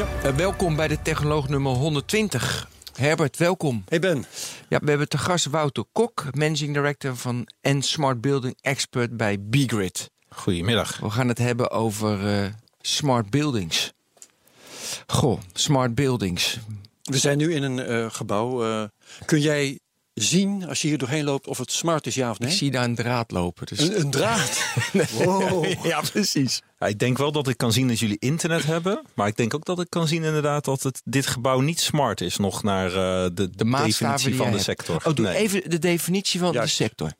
Uh, welkom bij de Technoloog nummer 120. Herbert, welkom. Hey Ben. Ja, we hebben te gast Wouter Kok, Managing Director van en Smart Building Expert bij BGrid. Goedemiddag. We gaan het hebben over uh, smart buildings. Goh, smart buildings. We zijn nu in een uh, gebouw. kun jij zien, als je hier doorheen loopt, of het smart is ja of nee? Ik zie daar een draad lopen. Dus... Een, een draad? wow. Ja, precies. Ja, ik denk wel dat ik kan zien dat jullie internet hebben. Maar ik denk ook dat ik kan zien inderdaad dat het, dit gebouw niet smart is. Nog naar uh, de, de, de definitie van de hebt. sector. Oh, doe Nee. even de definitie van Juist. de sector.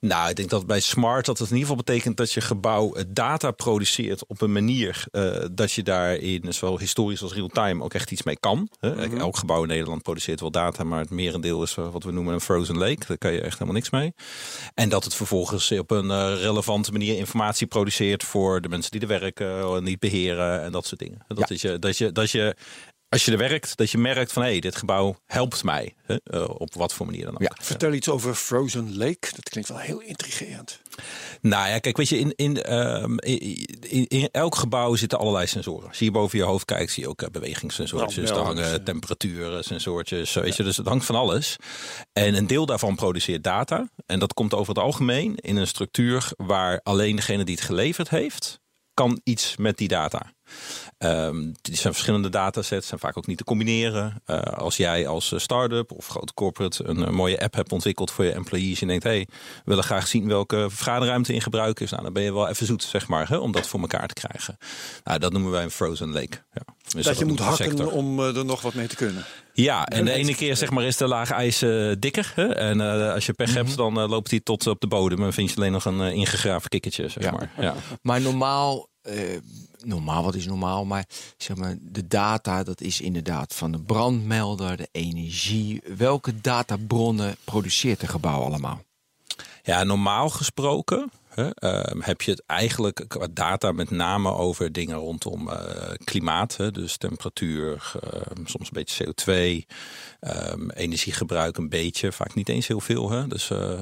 Nou, ik denk dat bij smart dat het in ieder geval betekent dat je gebouw eh, data produceert op een manier eh, dat je daarin, zowel historisch als real-time, ook echt iets mee kan. Hè. Elk gebouw in Nederland produceert wel data, maar het merendeel is eh, wat we noemen een frozen lake. Daar kan je echt helemaal niks mee. En dat het vervolgens op een relevante manier informatie produceert voor de mensen die er werken, en die het beheren en dat soort dingen. Dat, Ja. is je, dat, je, dat je als je er werkt, dat je merkt van hé, hey, dit gebouw helpt mij. Hè, eh, op wat voor manier dan ook. Ja. Vertel iets over Frozen Lake. Dat klinkt wel heel intrigerend. Nou ja, kijk, weet je, in, in, ehm, in, elk gebouw zitten allerlei sensoren. Als je hier boven je hoofd kijkt, zie je ook uh, bewegingssensoortjes. Er Brandmelders, hangen ja. temperaturen, sensoortjes, weet je. Dus het hangt van alles. En een deel daarvan produceert data. En dat komt over het algemeen in een structuur waar alleen degene die het geleverd heeft, kan iets met die data. Die zijn verschillende datasets, zijn vaak ook niet te combineren. Eh, als jij als eh, start-up of grote corporate een, eh, mooie app hebt ontwikkeld voor je employees en denkt, hé, hey, we willen graag zien welke vergaderruimte in gebruik is, nou, dan ben je wel even zoet, zeg maar, hè, om dat voor elkaar te krijgen. Nou, dat noemen wij een frozen lake. Ja. Dus dat je moet hakken sector. om eh, er nog wat mee te kunnen. Ja, en de ene keer zeg maar is de laag ijs eh, dikker. Hè? En eh, als je pech hebt, dan eh, loopt hij tot op de bodem. En vind je alleen nog een ingegraven kikkertje, zeg Ja. maar. Ja. Maar normaal, eh, normaal, wat is normaal? Maar zeg maar, de data, dat is inderdaad van de brandmelder, de energie. Welke databronnen produceert een gebouw allemaal? Ja, normaal gesproken hè, ehm, heb je het eigenlijk qua data met name over dingen rondom eh, klimaat. Hè, dus temperatuur, ehm, soms een beetje CO2, ehm, energiegebruik een beetje, vaak niet eens heel veel. Hè. Dus eh,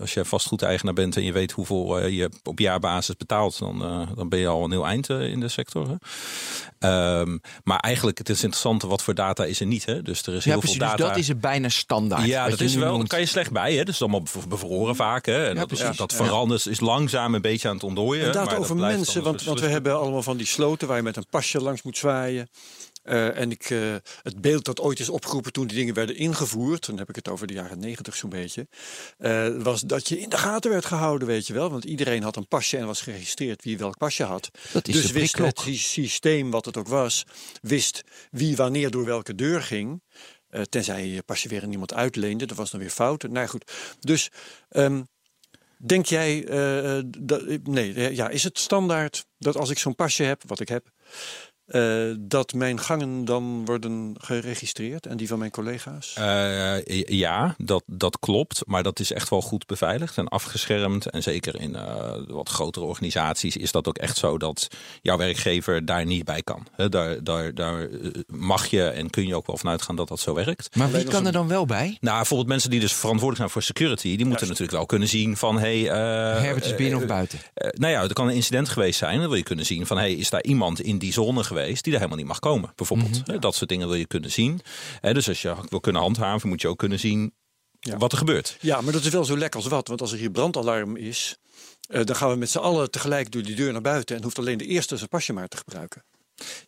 als je vastgoedeigenaar bent en je weet hoeveel eh, je op jaarbasis betaalt, dan, eh, dan ben je al een heel eind eh, in de sector. Hè. Maar eigenlijk het is interessante wat voor data is er niet. Hè. Dus er is Ja, heel precies. veel Dus data. dat is het bijna standaard. Ja, dat is wel. Daar kan je slecht bij. Hè? Dat is allemaal bev- bevroren vaak. Hè? En dat, precies. dat Ja. verandert, is langzaam een beetje aan het ontdooien. Dat over mensen, want, want we hebben allemaal van die sloten waar je met een pasje langs moet zwaaien. Eh, en ik, eh, het beeld dat ooit is opgeroepen toen die dingen werden ingevoerd, dan heb ik het over de jaren negentig zo'n beetje, eh, was dat je in de gaten werd gehouden, weet je wel. Want iedereen had een pasje en was geregistreerd wie welk pasje had. Dat is dus wist het sy- systeem, wat het ook was, wist wie wanneer door welke deur ging. Eh, tenzij je je pasje weer aan iemand uitleende, dat was dan weer fout. Nou ja, goed, dus... ehm, Denk jij, eh, eh, dat, nee, ja, is het standaard dat als ik zo'n pasje heb, wat ik heb, eh, dat mijn gangen dan worden geregistreerd en die van mijn collega's? Eh, ja, dat, dat klopt. Maar dat is echt wel goed beveiligd en afgeschermd. En zeker in eh, wat grotere organisaties is dat ook echt zo dat jouw werkgever daar niet bij kan. Hè, daar, daar, daar eh, mag je en kun je ook wel vanuit gaan dat dat zo werkt. Maar wie kan er dan wel bij? Nou, bijvoorbeeld mensen die dus verantwoordelijk zijn voor security, die moeten natuurlijk wel kunnen zien van hey, eh, Herbert is binnen eh, of buiten? Eh, nou ja, er kan een incident geweest zijn. Dan wil je kunnen zien van, hey, is daar iemand in die zone geweest die daar helemaal niet mag komen, bijvoorbeeld. Eh, Dat soort dingen wil je kunnen zien. Dus als je wil kunnen handhaven, moet je ook kunnen zien Ja. wat er gebeurt. Ja, maar dat is wel zo lekker als wat. Want als er hier brandalarm is, eh, dan gaan we met z'n allen tegelijk door die deur naar buiten. En hoeft alleen de eerste zijn pasje maar te gebruiken.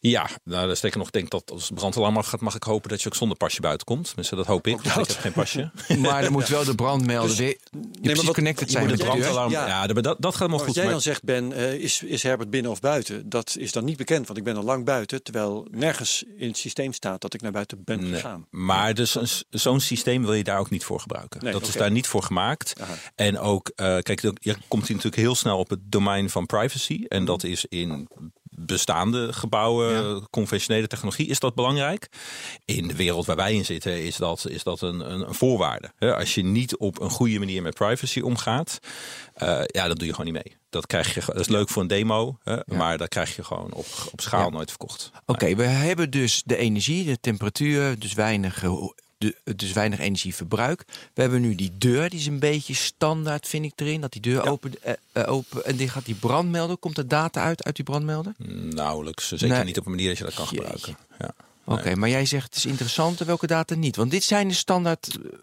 Ja, nou, dat sterker nog, ik denk dat als het brandalarm gaat, mag ik hopen dat je ook zonder pasje buiten komt. Tenminste, dat hoop ik. ik heb geen pasje. Maar dan moet wel de precies wat- connected je zijn moet met het de. Brandalarm, Ja. ja, dat, dat, gaat wat goed. jij maar- dan zegt, Ben, eh, is, is Herbert binnen of buiten? Dat is dan niet bekend, want ik ben al lang buiten. Terwijl nergens in het systeem staat dat ik naar buiten ben Nee, gegaan. Maar dus zo'n systeem wil je daar ook niet voor gebruiken. Nee, dat is daar niet voor gemaakt. Aha. En ook, eh, kijk, je komt hier natuurlijk heel snel op het domein van privacy. En dat is in bestaande gebouwen, Ja. conventionele technologie, is dat belangrijk. In de wereld waar wij in zitten, is dat, is dat een, een, een voorwaarde. Als je niet op een goede manier met privacy omgaat, eh, ja, dat doe je gewoon niet mee. Dat, krijg je, dat is leuk voor een demo, hè, maar dat krijg je gewoon op, op schaal Ja. nooit verkocht. Oké, we hebben dus de energie, de temperatuur, dus weinig, eh, de, dus weinig energieverbruik. We hebben nu die deur, die is een beetje standaard, vind ik erin. Dat die deur open, eh, eh, open en die gaat die brandmelder. Komt er data uit uit die brandmelder? Nauwelijks, zeker Nee. niet op een manier dat je dat kan Jeetje. gebruiken. Ja. Oké, maar jij zegt het is interessant en welke data niet? Want dit zijn de standaard, eh,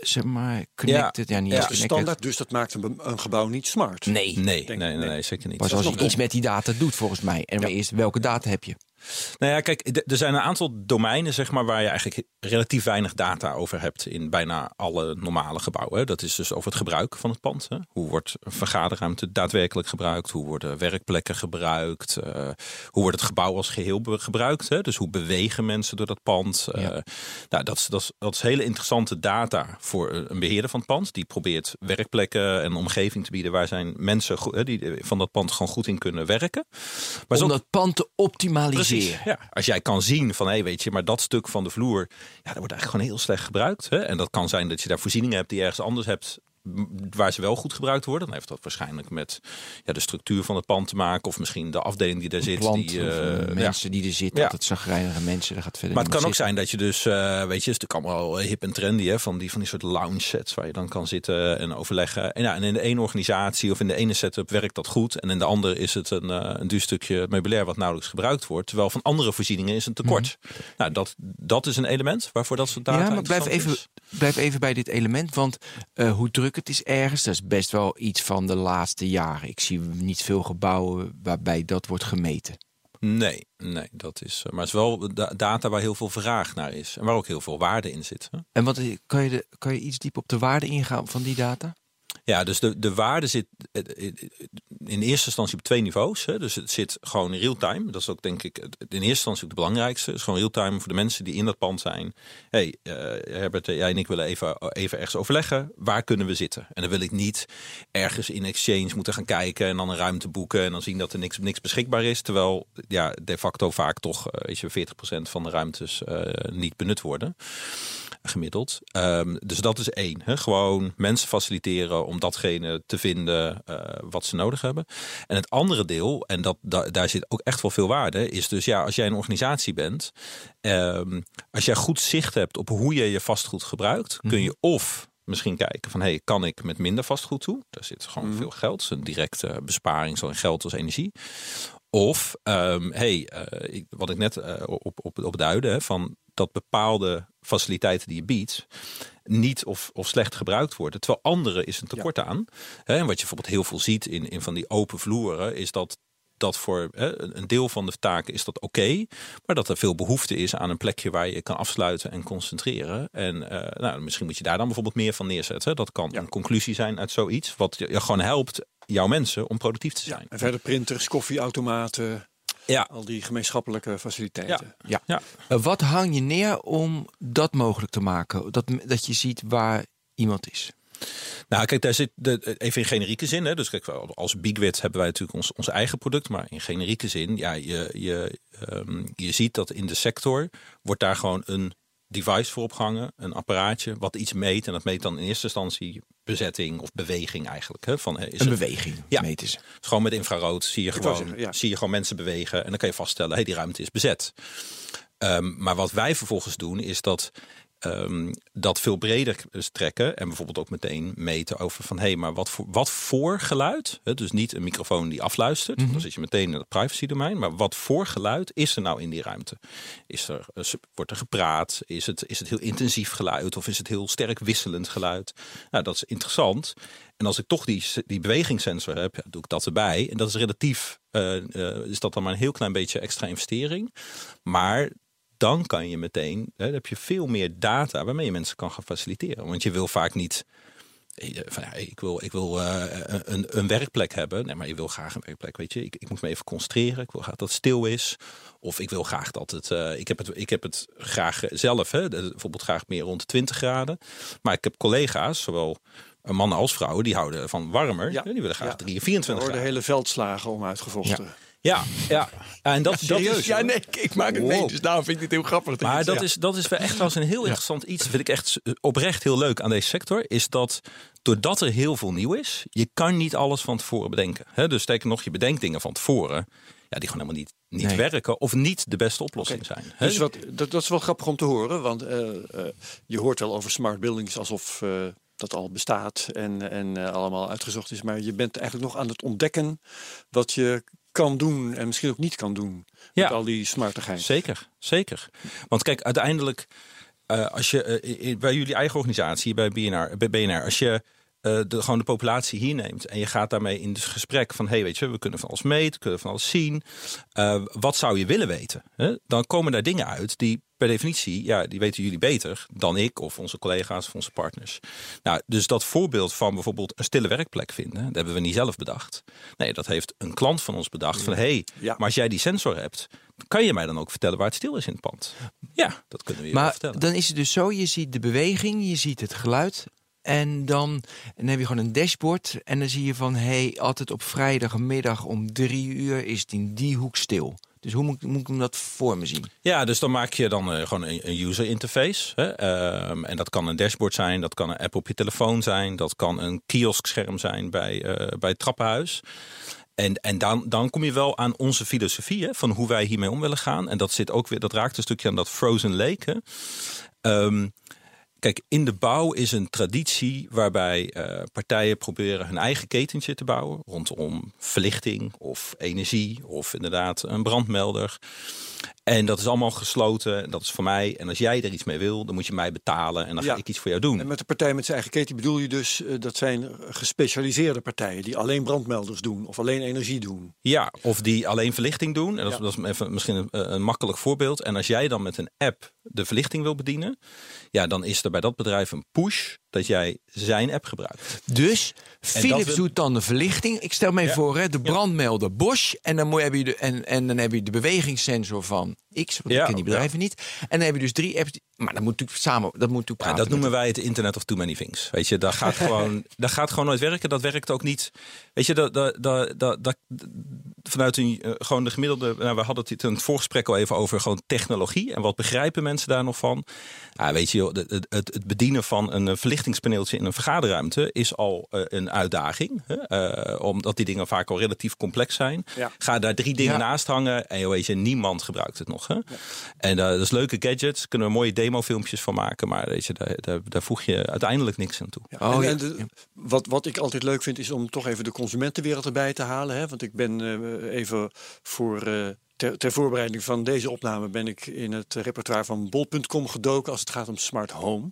zeg maar, connected. Ja, niet Ja, is connected. standaard, dus dat maakt een, gebouw niet smart. Nee, Nee, nee, nee, nee, nee. zeker niet. pas als nog je iets met die data doet volgens mij. En maar eerst, welke data heb je? Nou ja, kijk, er zijn een aantal domeinen zeg maar, waar je eigenlijk relatief weinig data over hebt in bijna alle normale gebouwen. Dat is dus over het gebruik van het pand. Hè. Hoe wordt een vergaderruimte daadwerkelijk gebruikt? Hoe worden werkplekken gebruikt? Eh, hoe wordt het gebouw als geheel gebruikt? Hè? Dus hoe bewegen mensen door dat pand? Eh, Ja. nou, dat, is, dat, is, dat is hele interessante data voor een beheerder van het pand. Die probeert werkplekken en omgeving te bieden waar zijn mensen die van dat pand gewoon goed in kunnen werken. Maar Om ook- dat pand te optimaliseren. Ja. Als jij kan zien van, hé, hey, weet je, maar dat stuk van de vloer, ja, dat wordt eigenlijk gewoon heel slecht gebruikt. Hè? En dat kan zijn dat je daar voorzieningen hebt die je ergens anders hebt, waar ze wel goed gebruikt worden. Dan heeft dat waarschijnlijk met ja, de structuur van het pand te maken, of misschien de afdeling die daar zit. Plant, die, eh, ja. mensen die er zitten, Ja. altijd zagrijnige mensen, daar gaat verder Maar het kan ook zijn dat je dus, eh, weet je, het is natuurlijk allemaal hip en trendy, hè, van die, van die soort lounge sets waar je dan kan zitten en overleggen. En, ja, en in de ene organisatie of in de ene setup werkt dat goed. En in de andere is het een, eh, een duur stukje meubilair wat nauwelijks gebruikt wordt. Terwijl van andere voorzieningen is een tekort. Nou, dat, dat is een element waarvoor dat soort data Mhm. Ja, maar blijf even, is. blijf even bij dit element. Want hoe druk het is ergens, dat is best wel iets van de laatste jaren. Ik zie niet veel gebouwen waarbij dat wordt gemeten. Nee, nee, dat is. eh, Maar het is wel da- data waar heel veel vraag naar is. En waar ook heel veel waarde in zit. Hè? En wat, kan, je de, kan je iets diep op de waarde ingaan van die data? Ja, dus de, de waarde zit eh, eh, in eerste instantie op twee niveaus. Hè. Dus het zit gewoon in real-time. Dat is ook denk ik in eerste instantie ook de belangrijkste. Het is gewoon real-time voor de mensen die in dat pand zijn. hey, eh, Herbert, eh, jij en ik willen even, even ergens overleggen. Waar kunnen we zitten? En dan wil ik niet ergens in Exchange moeten gaan kijken... en dan een ruimte boeken en dan zien dat er niks, niks beschikbaar is. Terwijl ja, de facto vaak toch eh, weet je, 40% van de ruimtes eh, niet benut worden gemiddeld. Ehm, dus dat is één. Hè? Gewoon mensen faciliteren om datgene te vinden eh, wat ze nodig hebben. En het andere deel, en dat, da- daar zit ook echt wel veel waarde, is dus ja, als jij een organisatie bent, ehm, als jij goed zicht hebt op hoe je je vastgoed gebruikt, kun je of misschien kijken van hey, kan ik met minder vastgoed toe? Daar zit gewoon veel geld, een directe besparing, zowel in geld als energie. Of, ehm, hey, eh, ik- wat ik net eh, op, op, op duidde, hè, van dat bepaalde faciliteiten die je biedt niet of, of slecht gebruikt worden. Terwijl andere is een tekort aan. Hè, en wat je bijvoorbeeld heel veel ziet in, in van die open vloeren, is dat dat voor hè, een deel van de taken is dat oké, maar dat er veel behoefte is aan een plekje waar je kan afsluiten en concentreren. En eh, nou, misschien moet je daar dan bijvoorbeeld meer van neerzetten. Dat kan een conclusie zijn uit zoiets, wat je, je gewoon helpt jouw mensen om productief te zijn. En verder printers, koffieautomaten, Ja, al die gemeenschappelijke faciliteiten. Ja. ja. Eh, wat hang je neer om dat mogelijk te maken? Dat, dat je ziet waar iemand is. Nou, kijk, daar zit de, even in generieke zin. Hè. Dus kijk, als Bigwit hebben wij natuurlijk ons, ons eigen product. Maar in generieke zin, ja, je, je, ehm, je ziet dat in de sector wordt daar gewoon een device voor opgehangen. Een apparaatje wat iets meet. En dat meet dan in eerste instantie bezetting of beweging eigenlijk. Hè, van, eh, is Een het- beweging Ja. meten ze. dus gewoon met infrarood zie je, gewoon, zeggen, ja. zie je gewoon mensen bewegen. En dan kan je vaststellen, hey, die ruimte is bezet. Ehm, maar wat wij vervolgens doen, is dat, ehm, dat veel breder strekken. En bijvoorbeeld ook meteen meten over van... hé, hey, maar wat voor, wat voor geluid? Hè, dus niet een microfoon die afluistert. Dan zit je meteen in het privacy domein. Maar wat voor geluid is er nou in die ruimte? Is er, eh, wordt er gepraat? Is het, is het heel intensief geluid? Of is het heel sterk wisselend geluid? Nou, dat is interessant. En als ik toch die, die bewegingssensor heb, ja, doe ik dat erbij. En dat is relatief, eh, eh, is dat dan maar een heel klein beetje extra investering. Maar dan kan je meteen, hè, dan heb je veel meer data waarmee je mensen kan gaan faciliteren. Want je wil vaak niet, eh, van, ja, ik wil, ik wil eh, een, een werkplek hebben. Nee, maar je wil graag een werkplek, weet je. Ik, ik moet me even concentreren. Ik wil graag dat het stil is. Of ik wil graag dat het, eh, ik, heb het ik heb het graag zelf, hè, bijvoorbeeld graag meer rond de 20 graden. Maar ik heb collega's, zowel mannen als vrouwen, die houden van warmer. Ja. Die willen graag Ja. 3 Er 24 worden graden. hele veldslagen om uitgevochten. Ja, ja. En dat, dat is, Ja, nee, ik, ik maak het mee. Dus daarom vind ik dit heel grappig. dat Maar dat is, dat is wel echt wel eens een heel interessant iets. Dat vind ik echt oprecht heel leuk aan deze sector. Is dat doordat er heel veel nieuw is, je kan niet alles van tevoren bedenken. Hè? Dus sterker nog, je bedenkt dingen van tevoren. Ja, die gewoon helemaal niet, niet Nee. werken of niet de beste oplossing zijn. Hè? Dus wat, dat, dat is wel grappig om te horen, want eh, eh, je hoort wel over smart buildings alsof eh, dat al bestaat en, en allemaal uitgezocht is. Maar je bent eigenlijk nog aan het ontdekken wat je kan doen en misschien ook niet kan doen Ja. met al die smartigheid. Zeker, zeker. Want kijk, uiteindelijk, eh, als je eh, bij jullie eigen organisatie, bij BNR, bij BNR als je eh, de, gewoon de populatie hier neemt en je gaat daarmee in het gesprek van, hey, weet je, we kunnen van alles meten, kunnen van alles zien. Eh, wat zou je willen weten? Hè? Dan komen daar dingen uit die per definitie, ja, die weten jullie beter dan ik of onze collega's of onze partners. Nou, dus dat voorbeeld van bijvoorbeeld een stille werkplek vinden, dat hebben we niet zelf bedacht. Nee, dat heeft een klant van ons bedacht van, hey, Ja. maar als jij die sensor hebt, kan je mij dan ook vertellen waar het stil is in het pand? Ja, dat kunnen we je wel Maar vertellen. dan is het dus zo, je ziet de beweging, je ziet het geluid. En dan, dan heb je gewoon een dashboard. En dan zie je van, hey, altijd op vrijdagmiddag om drie uur is het in die hoek stil. Dus hoe moet, ik- moet ik dat voor me zien? Ja, dus dan maak je dan eh, gewoon een, een user interface. Hè? Ehm, en dat kan een dashboard zijn, dat kan een app op je telefoon zijn, dat kan een kioskscherm zijn bij, eh, bij het trappenhuis. En, en dan, dan kom je wel aan onze filosofie van hoe wij hiermee om willen gaan. En dat zit ook weer, dat raakt een stukje aan dat frozen lake. Hè? Kijk, in de bouw is een traditie waarbij eh, partijen proberen hun eigen ketentje te bouwen rondom verlichting of energie of inderdaad een brandmelder. En dat is allemaal gesloten. en Dat is voor mij. En als jij er iets mee wil, dan moet je mij betalen en dan Ja. ga ik iets voor jou doen. En met de partij met zijn eigen keten bedoel je dus, eh, dat zijn gespecialiseerde partijen die alleen brandmelders doen of alleen energie doen. Ja, of die alleen verlichting doen. En dat, is- Ja. dat is even misschien een, een makkelijk voorbeeld. En als jij dan met een app de verlichting wil bedienen, ja, dan is er bij dat bedrijf een push dat jij zijn app gebruikt. Dus Philips we- doet dan de verlichting. Ik stel me voor, hè, de brandmelder Bosch. En dan, moet, heb je de, en, en dan heb je de bewegingssensor van X. Want Ja, ik ken die bedrijven niet. En dan heb je dus drie apps. die- maar dat moet natuurlijk samen. Dat moet praten dat noemen wij het Internet of Too Many Things. Weet je, dat gaat gewoon, dat gaat gewoon nooit werken. Dat werkt ook niet. Weet je, dat, dat, dat, dat, dat- vanuit een, eh, gewoon de gemiddelde. Nou, we hadden het in het voorgesprek al even over gewoon technologie. En wat begrijpen mensen daar nog van? Weet je, het, het, het bedienen van een eh, verlichtingspaneeltje in een vergaderruimte is al eh, een uitdaging. Hè? Eh, omdat die dingen vaak al relatief complex zijn. Ja. Ga daar drie dingen Ja. naast hangen en weet je, niemand gebruikt het nog. Hè? En eh, dat is leuke gadgets, kunnen we mooie demofilmpjes van maken. Maar weet je, daar, daar, daar voeg je uiteindelijk niks aan toe. Ja, Oh, en, ja. en de- wat, wat ik altijd leuk vind is om toch even de consumentenwereld erbij te halen. Hè? Want ik ben even voor, eh, ter, ter voorbereiding van deze opname ben ik in het repertoire van bol.com gedoken als het gaat om smart home.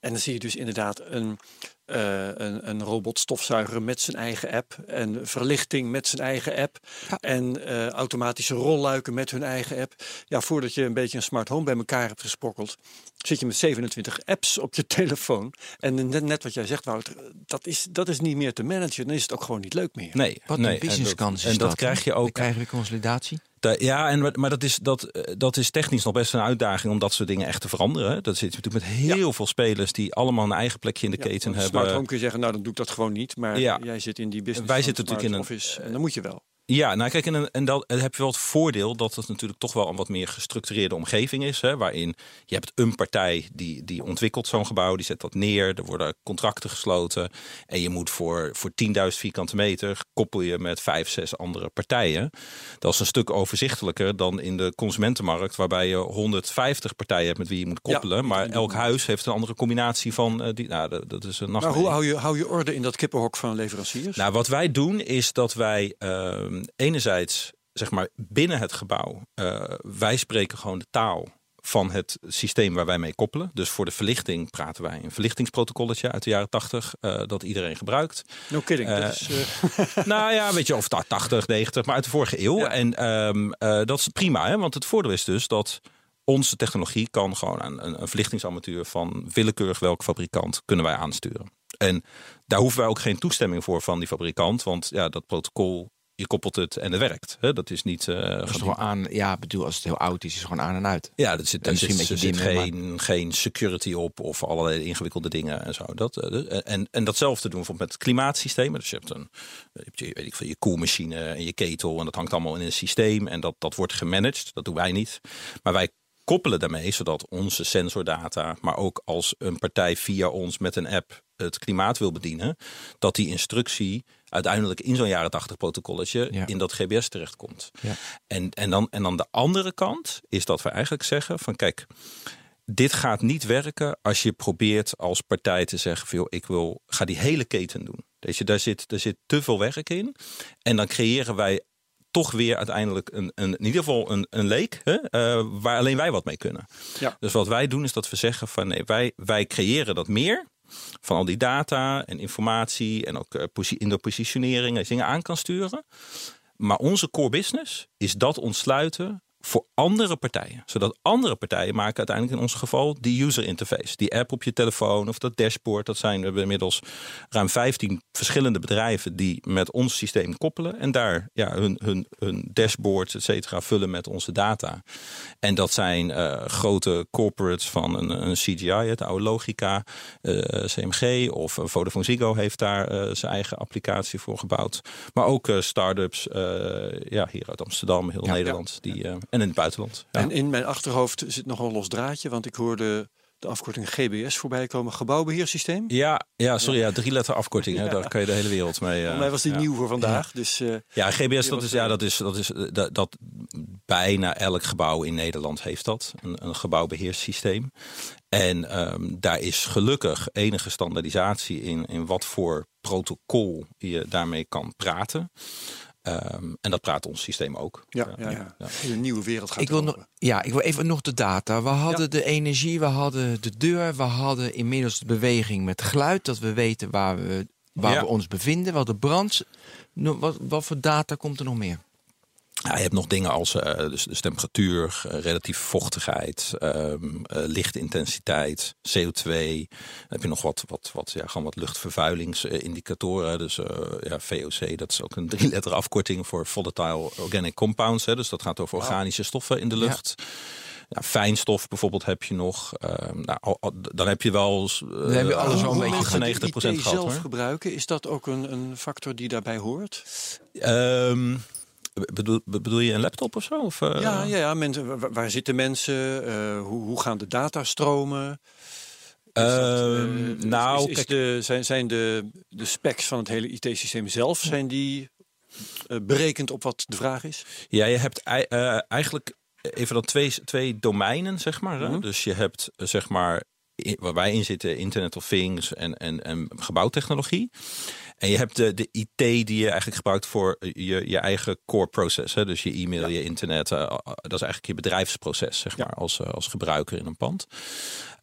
En dan zie je dus inderdaad een, eh, een, een robotstofzuiger met zijn eigen app. En verlichting met zijn eigen app. En eh, automatische rolluiken met hun eigen app. Ja, voordat je een beetje een smart home bij elkaar hebt gesprokkeld, zit je met 27 apps op je telefoon. En net, net wat jij zegt, Wouter, dat is, dat is niet meer te managen. Dan is het ook gewoon niet leuk meer. Nee, Wat nee. een businesskans En is dat, en dat dat, krijg je Dan ook. krijgen we consolidatie. Ja, en, maar dat is, dat, eh, dat is technisch nog best een uitdaging om dat soort dingen echt te veranderen. Dat zit natuurlijk met heel veel spelers die allemaal een eigen plekje in de Ja, keten hebben. Smart home kun je zeggen, nou dan doe ik dat gewoon niet. Maar Ja. jij zit in die business Wij zitten natuurlijk in een- office. En dan moet je wel. Ja, nou kijk, en, en dat, dan heb je wel het voordeel dat het natuurlijk toch wel een wat meer gestructureerde omgeving is. Hè, waarin je hebt een partij die, die ontwikkelt zo'n gebouw, die zet dat neer, er worden contracten gesloten. En je moet voor, voor 10.000 vierkante meter koppel je met vijf, zes andere partijen. Dat is een stuk overzichtelijker dan in de consumentenmarkt, waarbij je 150 partijen hebt met wie je moet koppelen. Ja, maar elk huis heeft een andere combinatie van. eh, die, nou, dat, dat is een Maar nachtmerrie. hoe hou je, hou je orde in dat kippenhok van leveranciers? Nou, wat wij doen is dat wij ehm, enerzijds, zeg maar, binnen het gebouw, eh, wij spreken gewoon de taal van het systeem waar wij mee koppelen. Dus voor de verlichting praten wij een verlichtingsprotocolletje uit de jaren 80 eh, dat iedereen gebruikt. no kidding. dat eh, is, nou ja, weet je, of ta- 80, 90, maar uit de vorige eeuw. Ja. En ehm, eh, dat is prima, hè? want het voordeel is dus dat onze technologie kan gewoon aan een, een verlichtingsarmatuur van willekeurig welk fabrikant kunnen wij aansturen. En daar hoeven wij ook geen toestemming voor van die fabrikant, want ja, dat protocol je koppelt het en het werkt. Hè? Dat is niet. Uh, dat is gewoon aan. Ja, bedoel, als het heel oud is, is het gewoon aan en uit. Ja, dat zit, daar zit, zit, zit geen, geen security op of allerlei ingewikkelde dingen en zo. Dat, en, en datzelfde doen bijvoorbeeld met klimaatsystemen. Dus je hebt een, je, hebt je, weet ik veel, je koelmachine en je ketel en dat hangt allemaal in een systeem en dat, dat wordt gemanaged. Dat doen wij niet. Maar wij koppelen daarmee zodat onze sensordata, maar ook als een partij via ons met een app het klimaat wil bedienen, dat die instructie uiteindelijk in zo'n jaren 80 protocolletje in dat GBS terechtkomt. Ja. En, en, dan, en dan de andere kant is dat we eigenlijk zeggen van kijk, dit gaat niet werken als je probeert als partij te zeggen van ik wil, ga die hele keten doen. Dus je, daar, zit, daar zit te veel werk in. En dan creëren wij toch weer uiteindelijk een, een, in ieder geval een, een leek hè, uh, waar alleen wij wat mee kunnen. Ja. Dus wat wij doen is dat we zeggen van nee, wij, wij creëren dat meer van al die data en informatie en ook uh, in de positionering en dingen aan kan sturen. Maar onze core business is dat ontsluiten voor andere partijen. Zodat andere partijen maken uiteindelijk in ons geval die user interface. Die app op je telefoon of dat dashboard. Dat zijn we inmiddels ruim 15 verschillende bedrijven die met ons systeem koppelen. En daar ja, hun, hun, hun dashboards, et cetera, vullen met onze data. En dat zijn uh, grote corporates van een, een CGI, het oude Logica, uh, eh, CMG of Vodafone Ziggo heeft daar uh, zijn eigen applicatie voor gebouwd. Maar ook start-ups ja, hier uit Amsterdam, heel Nederland. Ja. Die, en in het buitenland. Ja. En in mijn achterhoofd zit nog een los draadje, want ik hoorde de afkorting GBS voorbij komen. Gebouwbeheersysteem? Ja, ja sorry, ja, drie letter afkorting. Hè, daar kan je de hele wereld mee. Uh, mij was die nieuw voor vandaag. Dus, uh, ja, GBS, dat is, ja, dat is, dat is dat, dat bijna elk gebouw in Nederland heeft dat. Een, een gebouwbeheerssysteem. En um, daar is gelukkig enige standaardisatie in, in wat voor protocol je daarmee kan praten. Um, en dat praat ons systeem ook. Ja, ja, ja. ja. Een nieuwe wereld gaat ik wil nog, Ja, ik wil even nog de data. We hadden de energie, we hadden de deur, we hadden inmiddels de beweging met geluid. Dat we weten waar we, waar we ons bevinden. Wat de brand. Wat, wat voor data komt er nog meer? Ja, je hebt nog dingen als uh, dus, dus temperatuur, uh, relatieve vochtigheid, um, uh, lichtintensiteit, CO2. Dan heb je nog wat, wat, wat, ja, gewoon wat luchtvervuilingsindicatoren. Dus ja, VOC, dat is ook een drie letter afkorting voor volatile organic compounds. Hè, dus dat gaat over organische stoffen in de lucht. Ja. Ja, fijnstof bijvoorbeeld heb je nog. Uh, nou, dan heb je wel. Uh, dan heb je alles al een beetje 90 procent gehad. zelf hoor. gebruiken, is dat ook een, een factor die daarbij hoort? Um, Bedoel, bedoel je een laptop of zo? Of, uh... ja, ja, ja mensen, waar, zitten mensen? Uh, hoe, hoe gaan de datastromen? Uh, uh, nou, is, de, zijn, zijn de, de specs van het hele IT-systeem zelf, zijn die berekend op wat de vraag is? Ja, je hebt eigenlijk even dan twee, twee domeinen, zeg maar. Mm -hmm. Dus je hebt zeg maar waar wij in zitten, Internet of Things en, en, en gebouwtechnologie. En je hebt de, de IT die je eigenlijk gebruikt voor je, je eigen core process. Hè? Dus je e-mail, je internet. Uh, dat is eigenlijk je bedrijfsproces, zeg maar, als, als gebruiker in een pand.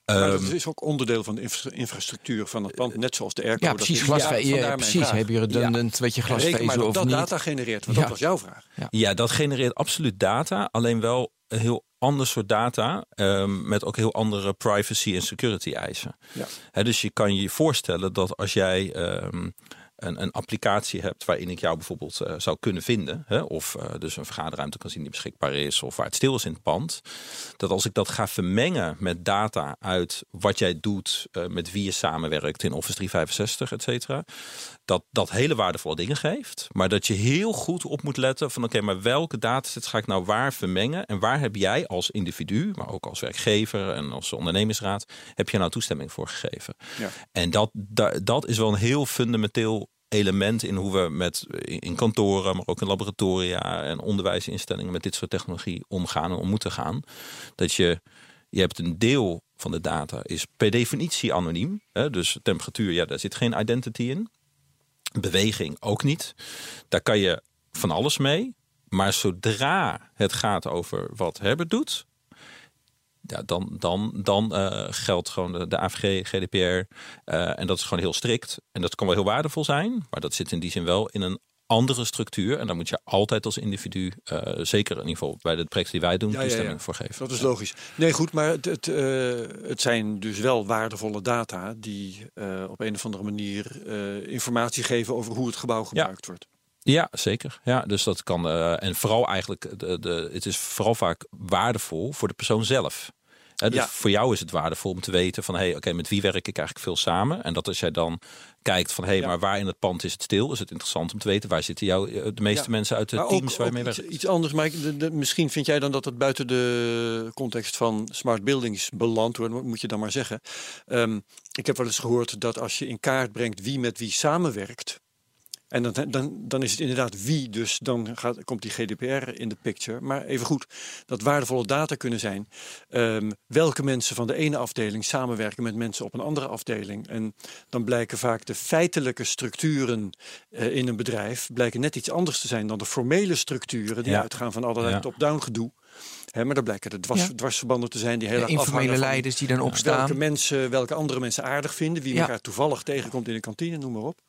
Maar dat is ook onderdeel van de infrastructuur van het pand, net zoals de airco. Ja, precies. Glasvezel, ja, precies. Heb je redundant, ja. weet je, glasvezel maar of dat niet? data genereert, want dat was jouw vraag. Ja. ja, dat genereert absoluut data. Alleen wel een heel ander soort data um, met ook heel andere privacy en security eisen. Ja. He, dus je kan je voorstellen dat als jij um, een, een applicatie hebt waarin ik jou bijvoorbeeld uh, zou kunnen vinden, hè, of uh, dus een vergaderruimte kan zien die beschikbaar is, of waar het stil is in het pand, dat als ik dat ga vermengen met data uit wat jij doet, uh, met wie je samenwerkt in Office 365, et cetera, dat dat hele waardevolle dingen geeft, maar dat je heel goed op moet letten van oké, okay, maar welke datasets ga ik nou waar vermengen en waar heb jij als individu, maar ook als werkgever en als ondernemingsraad, heb je nou toestemming voor gegeven? Ja. En dat, dat, dat is wel een heel fundamenteel element in hoe we met in kantoren, maar ook in laboratoria en onderwijsinstellingen met dit soort technologie omgaan en om moeten gaan. Dat je, je hebt een deel van de data is per definitie anoniem. Hè? Dus temperatuur, ja, daar zit geen identity in. Beweging ook niet. Daar kan je van alles mee. Maar zodra het gaat over wat Herbert doet, ja, dan, dan, dan uh, geldt gewoon de, de AVG, GDPR. Uh, en dat is gewoon heel strikt. En dat kan wel heel waardevol zijn. Maar dat zit in die zin wel in een andere structuur. En daar moet je altijd als individu, uh, zeker in ieder geval bij de projecten die wij doen, ja, toestemming ja, ja. voor geven. Dat is logisch. Nee, goed, maar het, het, het zijn dus wel waardevolle data die op een of andere manier informatie geven over hoe het gebouw gebruikt wordt. Ja, zeker. Ja, dus dat kan. eh, en vooral eigenlijk, de, de, het is vooral vaak waardevol voor de persoon zelf. Hè, dus Ja. voor jou is het waardevol om te weten van, hé, hey, oké, met wie werk ik eigenlijk veel samen? En dat als jij dan kijkt van, hé, hey, Ja. maar waar in het pand is het stil? Is het interessant om te weten waar zitten jou, eh, de meeste Ja. mensen uit de Maar teams ook, waar je mee ook iets, werkt? iets anders, maar ik- de- de- misschien vind jij dan dat het buiten de context van smart buildings belandt, hoor, moet je dan maar zeggen. Ehm, ik heb wel eens gehoord dat als je in kaart brengt wie met wie samenwerkt, en dan, dan, dan is het inderdaad wie, dus dan gaat, komt die GDPR in de picture. Maar even goed, dat waardevolle data kunnen zijn. ehm, welke mensen van de ene afdeling samenwerken met mensen op een andere afdeling. En dan blijken vaak de feitelijke structuren eh, in een bedrijf blijken net iets anders te zijn dan de formele structuren die Ja. uitgaan van allerlei Ja. top-down gedoe. Hè, maar dan blijken er dwars, Ja. dwarsverbanden te zijn die heel erg informele leiders die dan welke opstaan. mensen, welke andere mensen aardig vinden, wie Ja. elkaar toevallig tegenkomt in de kantine, noem maar op.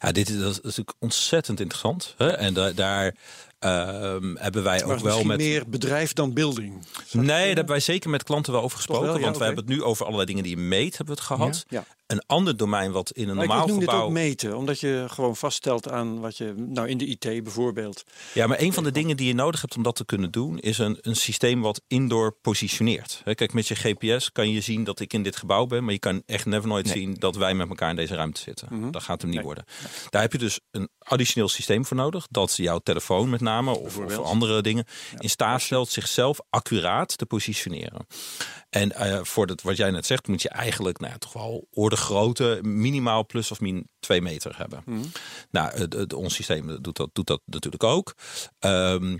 Ja, dit is, dat is natuurlijk ontzettend interessant. Hè? En da- daar ehm, hebben wij ook wel met... meer bedrijf dan building. Nee, daar hebben wij zeker met klanten wel over gesproken. wel? Ja, want wij oké. hebben het nu over allerlei dingen die je meet, hebben we het gehad. Ja. Een ander domein wat in een Maar ik normaal noem dit gebouw... ook meten, omdat je gewoon vaststelt aan wat je, nou in de IT bijvoorbeeld. Ja, maar een van de dingen die je nodig hebt om dat te kunnen doen, is een, een systeem wat indoor positioneert. Kijk, met je GPS kan je zien dat ik in dit gebouw ben, maar je kan echt never nooit zien dat wij met elkaar in deze ruimte zitten. Dat gaat hem niet Nee. worden. Daar heb je dus een additioneel systeem voor nodig, dat jouw telefoon met name of, of andere dingen in staat stelt zichzelf accuraat te positioneren. En eh, voor dat, wat jij net zegt, moet je eigenlijk nou ja, toch wel orde grootte, minimaal plus of min 2 meter hebben. Nou, het, het, ons systeem doet dat, doet dat natuurlijk ook. Ehm,